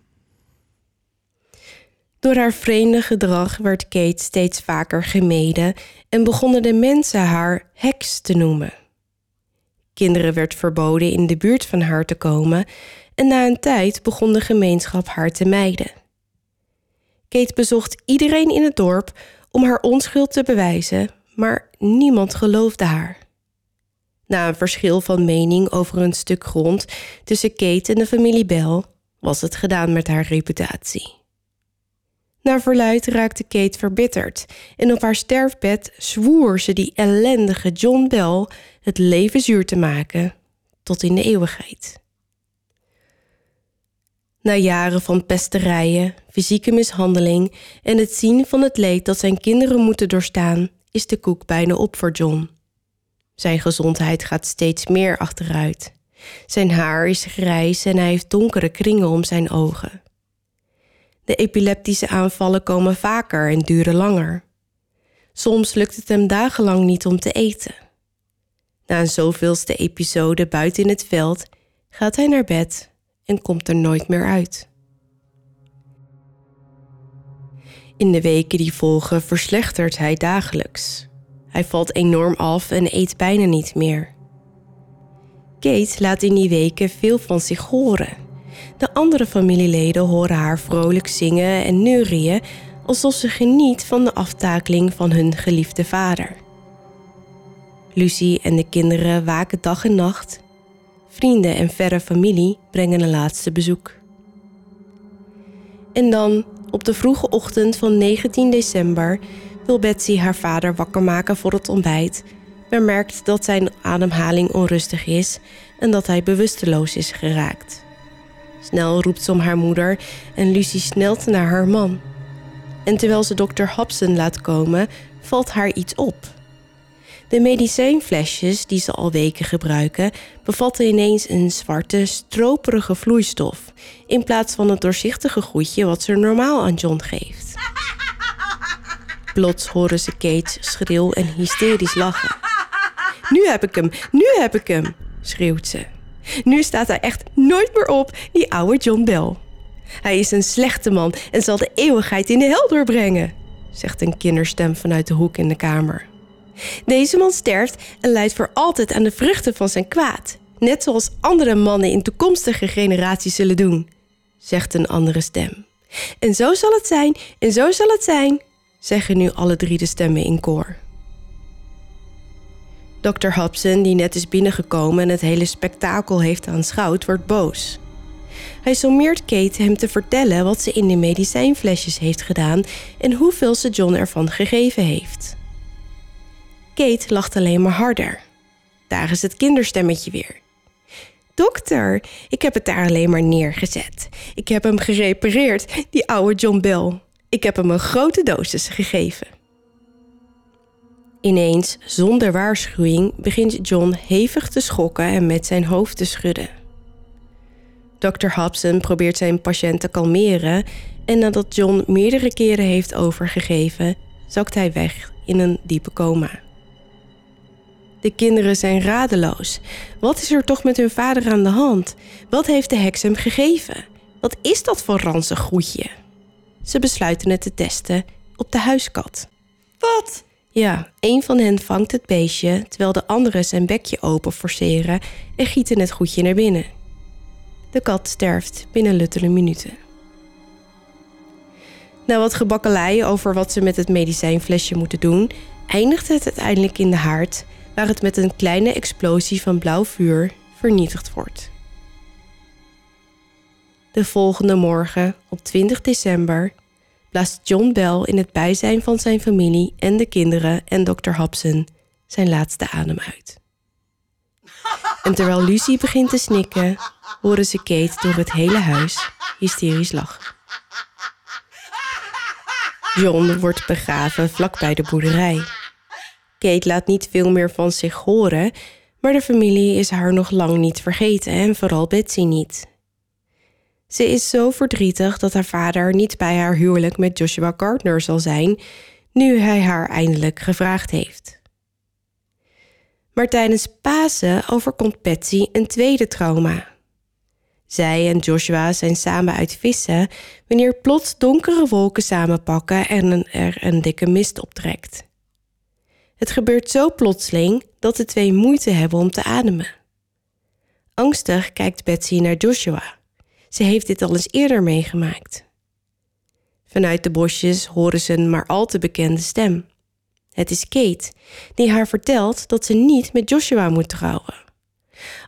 Door haar vreemde gedrag werd Kate steeds vaker gemeden en begonnen de mensen haar heks te noemen. Kinderen werd verboden in de buurt van haar te komen en na een tijd begon de gemeenschap haar te mijden. Kate bezocht iedereen in het dorp om haar onschuld te bewijzen, maar niemand geloofde haar. Na een verschil van mening over een stuk grond tussen Kate en de familie Bell was het gedaan met haar reputatie. Naar verluid raakte Kate verbitterd en op haar sterfbed zwoer ze die ellendige John Bell het leven zuur te maken tot in de eeuwigheid. Na jaren van pesterijen, fysieke mishandeling en het zien van het leed dat zijn kinderen moeten doorstaan, is de koek bijna op voor John. Zijn gezondheid gaat steeds meer achteruit. Zijn haar is grijs en hij heeft donkere kringen om zijn ogen. De epileptische aanvallen komen vaker en duren langer. Soms lukt het hem dagenlang niet om te eten. Na een zoveelste episode buiten in het veld gaat hij naar bed en komt er nooit meer uit. In de weken die volgen verslechtert hij dagelijks. Hij valt enorm af en eet bijna niet meer. Kate laat in die weken veel van zich horen. De andere familieleden horen haar vrolijk zingen en neurieën alsof ze geniet van de aftakeling van hun geliefde vader. Lucie en de kinderen waken dag en nacht Vrienden en verre familie brengen een laatste bezoek. En dan, op de vroege ochtend van 19 december, wil Betsy haar vader wakker maken voor het ontbijt, maar merkt dat zijn ademhaling onrustig is en dat hij bewusteloos is geraakt. Snel roept ze om haar moeder en Lucy snelt naar haar man. En terwijl ze dokter Hobson laat komen, valt haar iets op. De medicijnflesjes die ze al weken gebruiken, bevatten ineens een zwarte, stroperige vloeistof, in plaats van het doorzichtige goedje wat ze normaal aan John geeft. Plots horen ze Kate schril en hysterisch lachen. Nu heb ik hem, nu heb ik hem, schreeuwt ze. Nu staat hij echt nooit meer op, die oude John Bell. Hij is een slechte man en zal de eeuwigheid in de hel doorbrengen, zegt een kinderstem vanuit de hoek in de kamer. Deze man sterft en leidt voor altijd aan de vruchten van zijn kwaad, net zoals andere mannen in toekomstige generaties zullen doen, zegt een andere stem. En zo zal het zijn, en zo zal het zijn, zeggen nu alle drie de stemmen in koor. Dr. Hobson, die net is binnengekomen en het hele spektakel heeft aanschouwd, wordt boos. Hij sommeert Kate hem te vertellen wat ze in de medicijnflesjes heeft gedaan en hoeveel ze John ervan gegeven heeft. Kate lacht alleen maar harder. Daar is het kinderstemmetje weer. Dokter, ik heb het daar alleen maar neergezet. Ik heb hem gerepareerd, die oude John Bell. Ik heb hem een grote dosis gegeven. Ineens, zonder waarschuwing, begint John hevig te schokken en met zijn hoofd te schudden. Dr. Hobson probeert zijn patiënt te kalmeren en nadat John meerdere keren heeft overgegeven, zakt hij weg in een diepe coma. De kinderen zijn radeloos. Wat is er toch met hun vader aan de hand? Wat heeft de heks hem gegeven? Wat is dat voor ranzig goedje? Ze besluiten het te testen op de huiskat. Wat? Ja, een van hen vangt het beestje terwijl de anderen zijn bekje open forceren en gieten het goedje naar binnen. De kat sterft binnen luttele minuten. Na wat gebakkelei over wat ze met het medicijnflesje moeten doen, eindigt het uiteindelijk in de haard, waar het met een kleine explosie van blauw vuur vernietigd wordt. De volgende morgen, op 20 december, blaast John Bell in het bijzijn van zijn familie en de kinderen en Dr. Hobson zijn laatste adem uit. En terwijl Lucy begint te snikken, horen ze Kate door het hele huis hysterisch lachen. John wordt begraven vlakbij de boerderij. Kate laat niet veel meer van zich horen, maar de familie is haar nog lang niet vergeten en vooral Betsy niet. Ze is zo verdrietig dat haar vader niet bij haar huwelijk met Joshua Gardner zal zijn, nu hij haar eindelijk gevraagd heeft. Maar tijdens Pasen overkomt Betsy een tweede trauma. Zij en Joshua zijn samen uit vissen wanneer plots donkere wolken samenpakken en er een dikke mist optrekt. Het gebeurt zo plotseling dat de twee moeite hebben om te ademen. Angstig kijkt Betsy naar Joshua. Ze heeft dit al eens eerder meegemaakt. Vanuit de bosjes horen ze een maar al te bekende stem. Het is Kate, die haar vertelt dat ze niet met Joshua moet trouwen.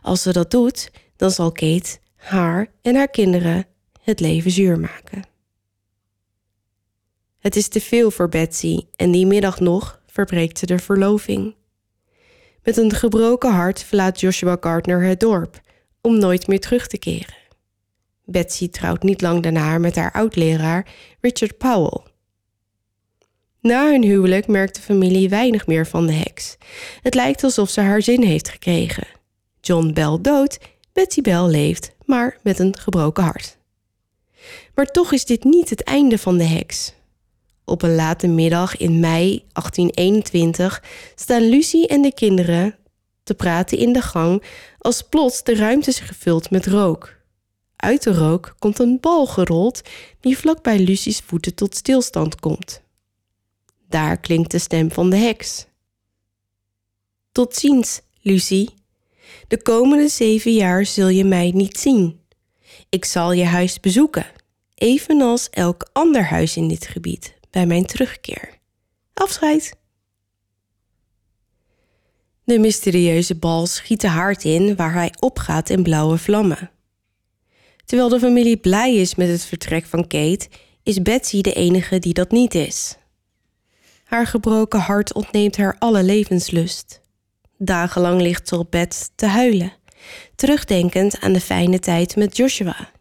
Als ze dat doet, dan zal Kate haar en haar kinderen het leven zuur maken. Het is te veel voor Betsy en die middag nog verbreekt ze de verloving. Met een gebroken hart verlaat Joshua Gardner het dorp om nooit meer terug te keren. Betsy trouwt niet lang daarna met haar oud-leraar Richard Powell. Na hun huwelijk merkt de familie weinig meer van de heks. Het lijkt alsof ze haar zin heeft gekregen. John Bell dood, Betsy Bell leeft, maar met een gebroken hart. Maar toch is dit niet het einde van de heks. Op een late middag in mei 1821 staan Lucie en de kinderen te praten in de gang als plots de ruimte is gevuld met rook. Uit de rook komt een bal gerold die vlakbij Lucie's voeten tot stilstand komt. Daar klinkt de stem van de heks. Tot ziens, Lucie. De komende zeven jaar zul je mij niet zien. Ik zal je huis bezoeken, evenals elk ander huis in dit gebied, bij mijn terugkeer. Afscheid. De mysterieuze bal schiet de haard in waar hij opgaat in blauwe vlammen. Terwijl de familie blij is met het vertrek van Kate, is Betsy de enige die dat niet is. Haar gebroken hart ontneemt haar alle levenslust. Dagenlang ligt ze op bed te huilen, terugdenkend aan de fijne tijd met Joshua.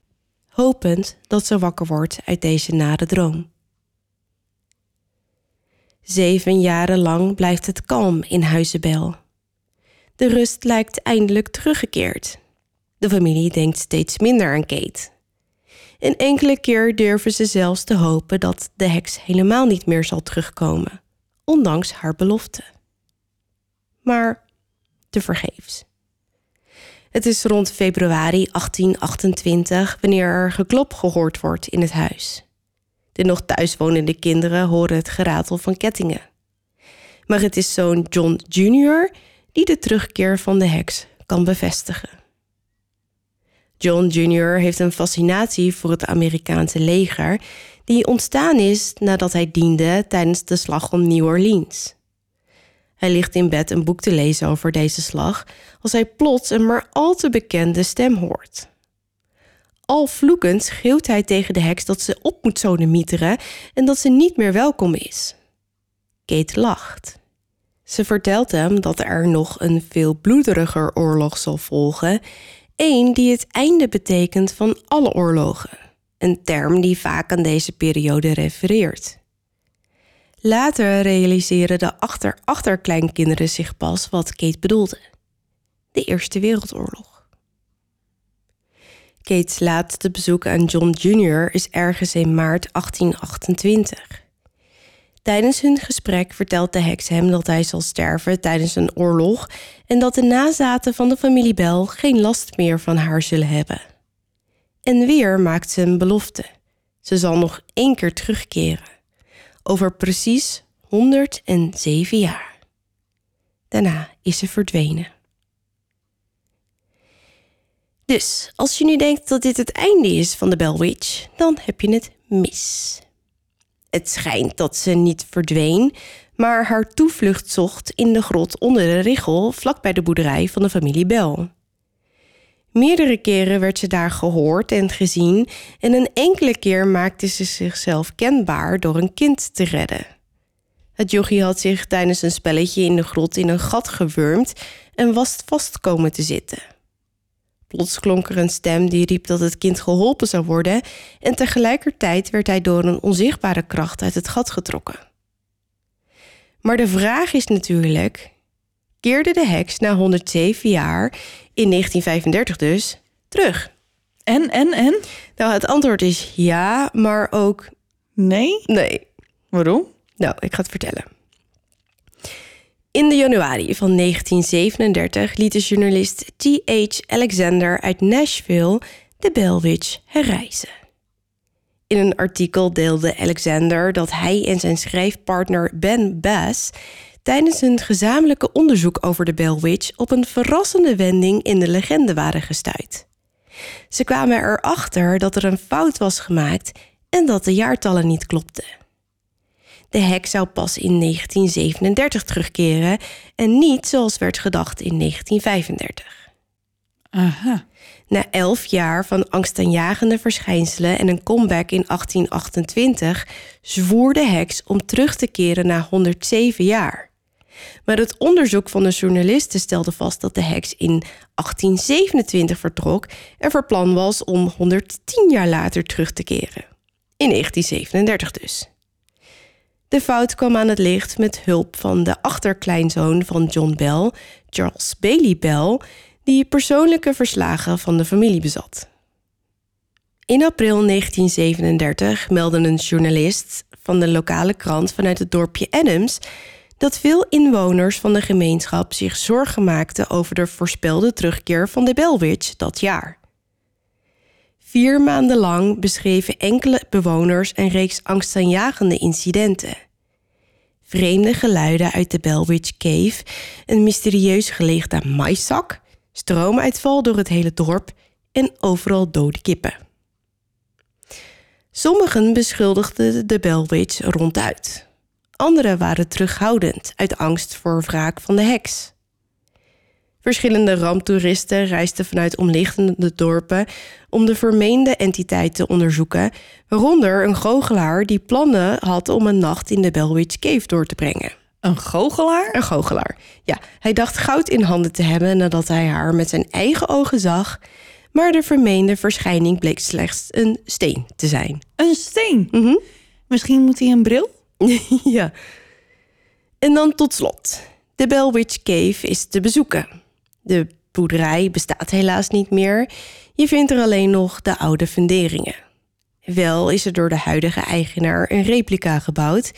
hopend dat ze wakker wordt uit deze nare droom. Zeven jaren lang blijft het kalm in Huizenbel. De rust lijkt eindelijk teruggekeerd. De familie denkt steeds minder aan Kate. Een enkele keer durven ze zelfs te hopen dat de heks helemaal niet meer zal terugkomen, ondanks haar belofte. Maar tevergeefs. Het is rond februari 1828 wanneer er geklop gehoord wordt in het huis. De nog thuiswonende kinderen horen het geratel van kettingen. Maar het is zoon John Jr. die de terugkeer van de heks kan bevestigen. John Jr. heeft een fascinatie voor het Amerikaanse leger, die ontstaan is nadat hij diende tijdens de slag om New Orleans. Hij ligt in bed een boek te lezen over deze slag als hij plots een maar al te bekende stem hoort. Al vloekend schreeuwt hij tegen de heks dat ze op moet sodemieteren en dat ze niet meer welkom is. Kate lacht. Ze vertelt hem dat er nog een veel bloederiger oorlog zal volgen, één die het einde betekent van alle oorlogen, een term die vaak aan deze periode refereert. Later realiseren de achter-achterkleinkinderen zich pas wat Kate bedoelde: de Eerste Wereldoorlog. Kate's laatste bezoek aan John Jr. is ergens in maart 1828. Tijdens hun gesprek vertelt de heks hem dat hij zal sterven tijdens een oorlog en dat de nazaten van de familie Bell geen last meer van haar zullen hebben. En weer maakt ze een belofte. Ze zal nog één keer terugkeren. Over precies 107 jaar. Daarna is ze verdwenen. Dus als je nu denkt dat dit het einde is van de Bell Witch, dan heb je het mis. Het schijnt dat ze niet verdween, maar haar toevlucht zocht in de grot onder de richel vlakbij de boerderij van de familie Bell. Meerdere keren werd ze daar gehoord en gezien en een enkele keer maakte ze zichzelf kenbaar door een kind te redden. Het jochie had zich tijdens een spelletje in de grot in een gat gewurmd en was vast komen te zitten. Plots klonk er een stem die riep dat het kind geholpen zou worden en tegelijkertijd werd hij door een onzichtbare kracht uit het gat getrokken. Maar de vraag is natuurlijk: keerde de heks na 107 jaar, in 1935 dus, terug? En, en, en? Nou, het antwoord is ja, maar ook Nee? nee. Waarom? Nou, ik ga het vertellen. In de januari van 1937 liet de journalist T.H. Alexander uit Nashville de Bell Witch herreizen. In een artikel deelde Alexander dat hij en zijn schrijfpartner Ben Bass tijdens hun gezamenlijke onderzoek over de Bell Witch op een verrassende wending in de legende waren gestuurd. Ze kwamen erachter dat er een fout was gemaakt en dat de jaartallen niet klopten. De hek zou pas in 1937 terugkeren en niet zoals werd gedacht in 1935. Aha. Na elf jaar van angstaanjagende verschijnselen en een comeback in 1828 zwoer de heks om terug te keren na 107 jaar. Maar het onderzoek van de journalisten stelde vast dat de heks in 1827 vertrok en van plan was om 110 jaar later terug te keren. In 1937 dus. De fout kwam aan het licht met hulp van de achterkleinzoon van John Bell, Charles Bailey Bell, die persoonlijke verslagen van de familie bezat. In april 1937 meldde een journalist van de lokale krant vanuit het dorpje Adams dat veel inwoners van de gemeenschap zich zorgen maakten over de voorspelde terugkeer van de Bellwitch dat jaar. Vier maanden lang beschreven enkele bewoners een reeks angstaanjagende incidenten. Vreemde geluiden uit de Bellwitch Cave, een mysterieus gelegde maïszak, stroomuitval door het hele dorp en overal dode kippen. Sommigen beschuldigden de Bellwitch ronduit. Anderen waren terughoudend uit angst voor wraak van de heks. Verschillende ramptoeristen reisden vanuit omliggende dorpen om de vermeende entiteit te onderzoeken, waaronder een goochelaar die plannen had om een nacht in de Bellwitch Cave door te brengen. Een goochelaar? Een goochelaar. Ja, hij dacht goud in handen te hebben nadat hij haar met zijn eigen ogen zag, Maar de vermeende verschijning bleek slechts een steen te zijn. Een steen. Mhm. Misschien moet hij een bril? ja. En dan tot slot. De Bellwitch Cave is te bezoeken. De boerderij bestaat helaas niet meer. Je vindt er alleen nog de oude funderingen. Wel is er door de huidige eigenaar een replica gebouwd,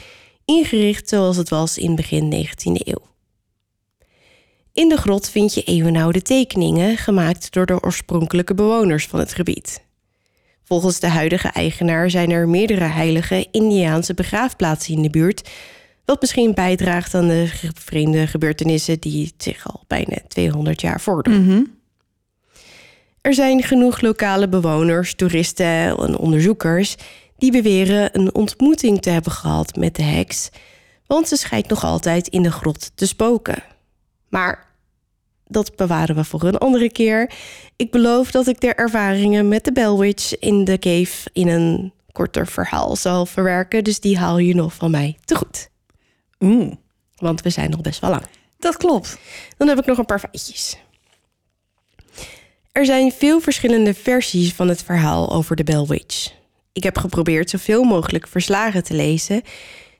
ingericht zoals het was in begin 19e eeuw. In de grot vind je eeuwenoude tekeningen gemaakt door de oorspronkelijke bewoners van het gebied. Volgens de huidige eigenaar zijn er meerdere heilige Indiaanse begraafplaatsen in de buurt, wat misschien bijdraagt aan de vreemde gebeurtenissen die zich al bijna 200 jaar voordoen. Er zijn genoeg lokale bewoners, toeristen en onderzoekers die beweren een ontmoeting te hebben gehad met de heks, want ze schijnt nog altijd in de grot te spoken. Maar dat bewaren we voor een andere keer. Ik beloof dat ik de ervaringen met de Bellwitch in de cave in een korter verhaal zal verwerken, dus die haal je nog van mij te goed. Want we zijn nog best wel lang. dat klopt. Dan heb ik nog een paar feitjes. Er zijn veel verschillende versies van het verhaal over de Bellwitch. Ik heb geprobeerd zoveel mogelijk verslagen te lezen.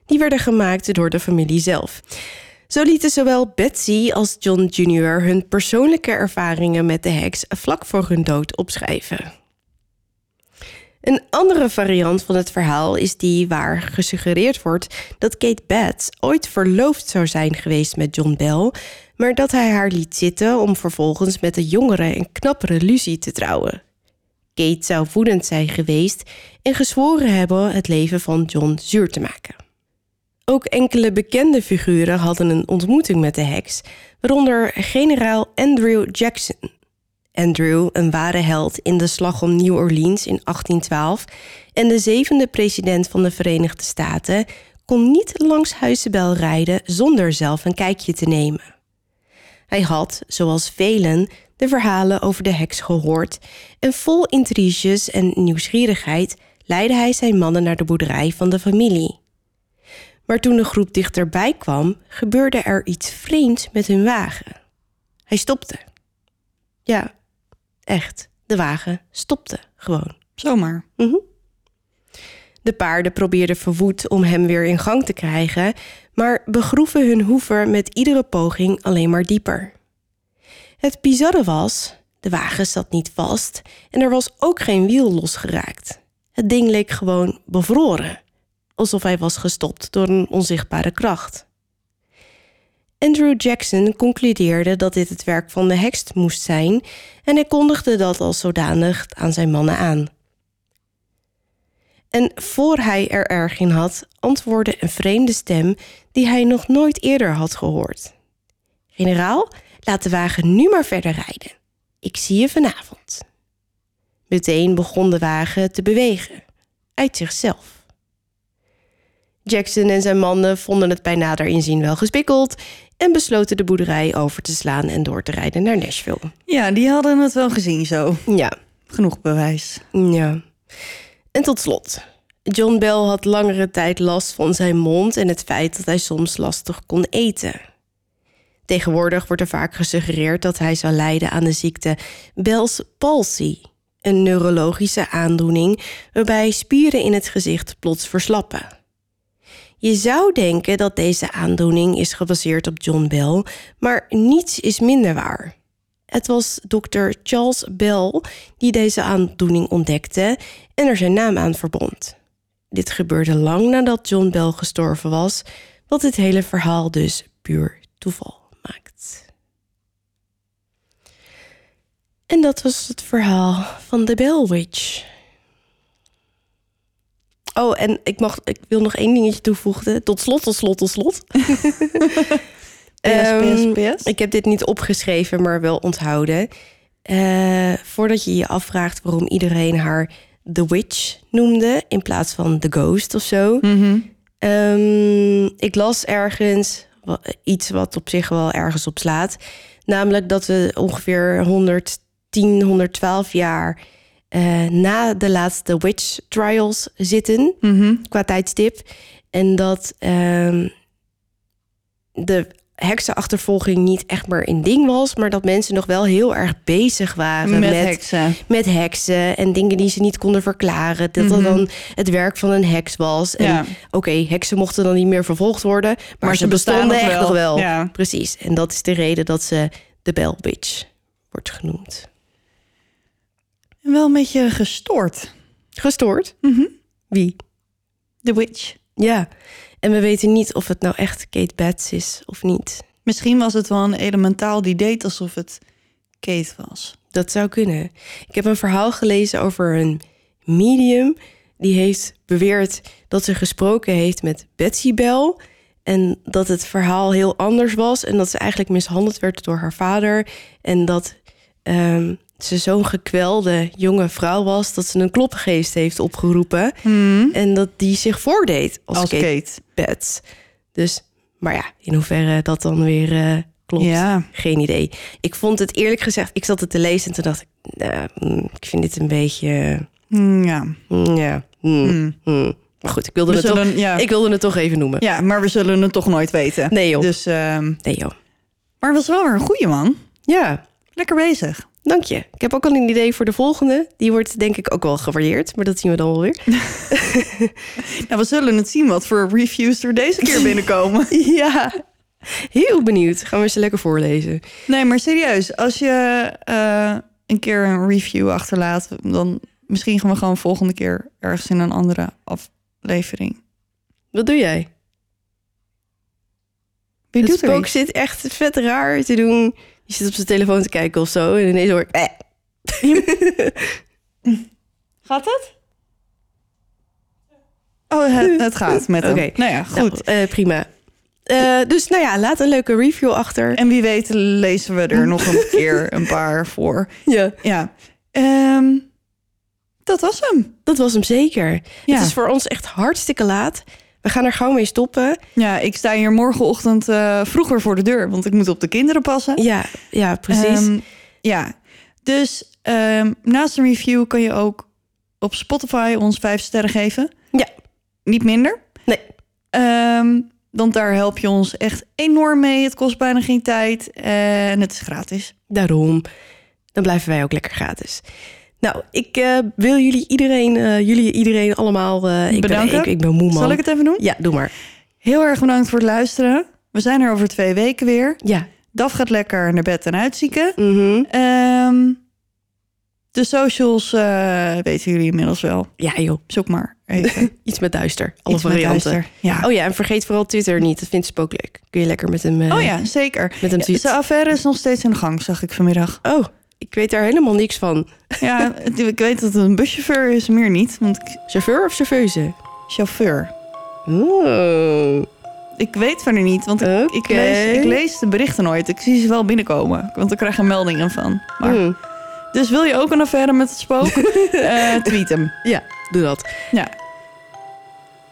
Die werden gemaakt door de familie zelf. Zo lieten zowel Betsy als John Jr. hun persoonlijke ervaringen met de heks vlak voor hun dood opschrijven. Een andere variant van het verhaal is die waar gesuggereerd wordt dat Kate Betts ooit verloofd zou zijn geweest met John Bell, maar dat hij haar liet zitten om vervolgens met de jongere en knappere Lucy te trouwen. Kate zou woedend zijn geweest en gezworen hebben het leven van John zuur te maken. Ook enkele bekende figuren hadden een ontmoeting met de heks, waaronder generaal Andrew Jackson. Andrew, een ware held in de slag om New Orleans in 1812 en de zevende president van de Verenigde Staten, kon niet langs Huizenbel rijden zonder zelf een kijkje te nemen. Hij had, zoals velen, de verhalen over de heks gehoord en vol intriges en nieuwsgierigheid leidde hij zijn mannen naar de boerderij van de familie. Maar toen de groep dichterbij kwam, gebeurde er iets vreemds met hun wagen. Hij stopte. Ja, echt. De wagen stopte gewoon. Zomaar. De paarden probeerden verwoed om hem weer in gang te krijgen, maar begroeven hun hoeven met iedere poging alleen maar dieper. Het bizarre was, de wagen zat niet vast en er was ook geen wiel losgeraakt. Het ding leek gewoon bevroren, alsof hij was gestopt door een onzichtbare kracht. Andrew Jackson concludeerde dat dit het werk van de heks moest zijn en hij kondigde dat als zodanig aan zijn mannen aan. En voor hij er erg in had, antwoordde een vreemde stem die hij nog nooit eerder had gehoord. Generaal, laat de wagen nu maar verder rijden. Ik zie je vanavond. Meteen begon de wagen te bewegen, uit zichzelf. Jackson en zijn mannen vonden het bij nader inzien wel gespikkeld en besloten de boerderij over te slaan en door te rijden naar Nashville. Ja, die hadden het wel gezien zo. Ja, Genoeg bewijs. Ja. En tot slot. John Bell had langere tijd last van zijn mond en het feit dat hij soms lastig kon eten. Tegenwoordig wordt er vaak gesuggereerd dat hij zou lijden aan de ziekte Bell's palsy, een neurologische aandoening waarbij spieren in het gezicht plots verslappen. Je zou denken dat deze aandoening is gebaseerd op John Bell, maar niets is minder waar. Het was dokter Charles Bell die deze aandoening ontdekte en er zijn naam aan verbond. Dit gebeurde lang nadat John Bell gestorven was, wat dit hele verhaal dus puur toeval maakt. En dat was het verhaal van de Bellwitch. Oh, en ik, mag, ik wil nog één dingetje toevoegen. Tot slot, tot slot, tot slot. PS, PS, PS. Ik heb dit niet opgeschreven, maar wel onthouden. Eh, voordat je je afvraagt waarom iedereen haar The Witch noemde... in plaats van The Ghost of zo. Mhm. Ehm, ik las ergens iets wat op zich wel ergens op slaat. Namelijk dat we ongeveer 110, 112 jaar... eh, na de laatste witch trials zitten Mhm. qua tijdstip. En dat ehm, de heksenachtervolging niet echt meer een ding was, maar dat mensen nog wel heel erg bezig waren Met, met, heksen. met heksen en dingen die ze niet konden verklaren. Dat Mhm. dat dan het werk van een heks was. En Ja. oké, heksen mochten dan niet meer vervolgd worden, maar, Maar ze bestonden nog echt wel. nog wel. Ja. Precies. En dat is de reden dat ze de Bell Witch wordt genoemd. Wel een beetje gestoord. Gestoord? Mhm. Wie? The Witch. Ja. En we weten niet of het nou echt Kate Bats is of niet. Misschien was het wel een elementaal die deed alsof het Kate was. Dat zou kunnen. Ik heb een verhaal gelezen over een medium die heeft beweerd dat ze gesproken heeft met Betsy Bell. En dat het verhaal heel anders was. En dat ze eigenlijk mishandeld werd door haar vader. En dat ehm, ze zo'n gekwelde jonge vrouw was dat ze een klopgeest heeft opgeroepen. En dat die zich voordeed als, Als Kate, Kate. Bats. Dus, maar ja, in hoeverre dat dan weer eh, klopt. Ja. Geen idee. Ik vond het eerlijk gezegd, ik zat het te lezen en toen dacht ik, nou, mm, ik vind dit een beetje, Mm, Ja. ja, mm, Mm. mm. Maar goed, ik wilde, We het toch, ja. ik wilde het toch even noemen. ja, maar we zullen het toch nooit weten. Nee joh, Dus, ehm, nee joh. maar het was wel weer een goeie man. Ja, Lekker bezig. dank je. Ik heb ook al een idee voor de volgende. Die wordt denk ik ook wel gevarieerd, maar dat zien we dan wel weer. Nou, we zullen het zien wat voor reviews er deze keer binnenkomen. ja, heel benieuwd. Gaan we eens lekker voorlezen. Nee, maar serieus. Als je eh, een keer een review achterlaat... dan misschien gaan we gewoon volgende keer... ergens in een andere aflevering. Wat doe jij? Wie Het doet spook iets? zit echt vet raar te doen. Je zit op zijn telefoon te kijken of zo. En ineens hoor ik... Eh. Gaat het? Oh, het, het gaat met hem. Oké. Nou ja, goed. Nou, eh, prima. Eh, dus nou ja, laat een leuke review achter. En wie weet lezen we er nog een keer een paar voor. Ja, Ja. Ehm, dat was hem. dat was hem zeker. Ja. Het is voor ons echt hartstikke laat. We gaan er gauw mee stoppen. Ja, ik sta hier morgenochtend eh, vroeger voor de deur, want ik moet op de kinderen passen. Ja, ja precies. Ehm, ja, dus ehm, naast een review kan je ook op Spotify ons vijf sterren geven. Ja. Niet minder. Nee. Ehm, want daar help je ons echt enorm mee. Het kost bijna geen tijd en het is gratis. Daarom. Dan blijven wij ook lekker gratis. Nou, ik eh, wil jullie iedereen, eh, jullie iedereen allemaal... eh, ik, ben, ik, ik ben moe, man. Zal ik het even doen? Ja, doe maar. Heel erg bedankt voor het luisteren. We zijn er over twee weken weer. Ja. Daf gaat lekker naar bed en uitzieken. Ehm, de socials weten jullie inmiddels wel. Ja, joh. Zoek maar even. Iets met duister. Alle Iets met varianten. duister. Ja. Oh ja, en vergeet vooral Twitter niet. Dat vindt Spook leuk. Kun je lekker met hem... Oh ja, zeker. Met hem tweet. Zijn affaire is nog steeds in gang, zag ik vanmiddag. Oh, ik weet daar helemaal niks van. Ja, ik weet dat het een buschauffeur is, meer niet. Want ik, Chauffeur of chauffeuse? chauffeur. Oh. Ik weet verder niet, want ik, ik, lees, ik lees de berichten nooit. Ik zie ze wel binnenkomen, want ik krijg er meldingen van. Maar, Hmm. Dus wil je ook een affaire met het spook? Eh, tweet hem. Ja, doe dat. Ja.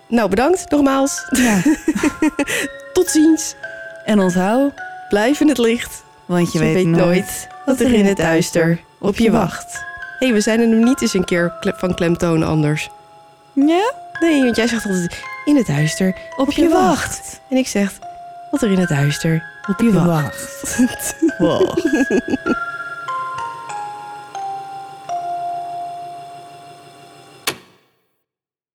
Nou, bedankt nogmaals. ja. Tot ziens. En onthoud, Blijf in het licht. want je Je weet, nooit wat er in het duister op je wacht. Hé, hey, we zijn er nog niet eens een keer van klemtoon anders. Ja? Nee, want jij zegt altijd in het duister Op, je wacht. En ik zeg wat er in het duister op je Je wacht. wacht. Wacht.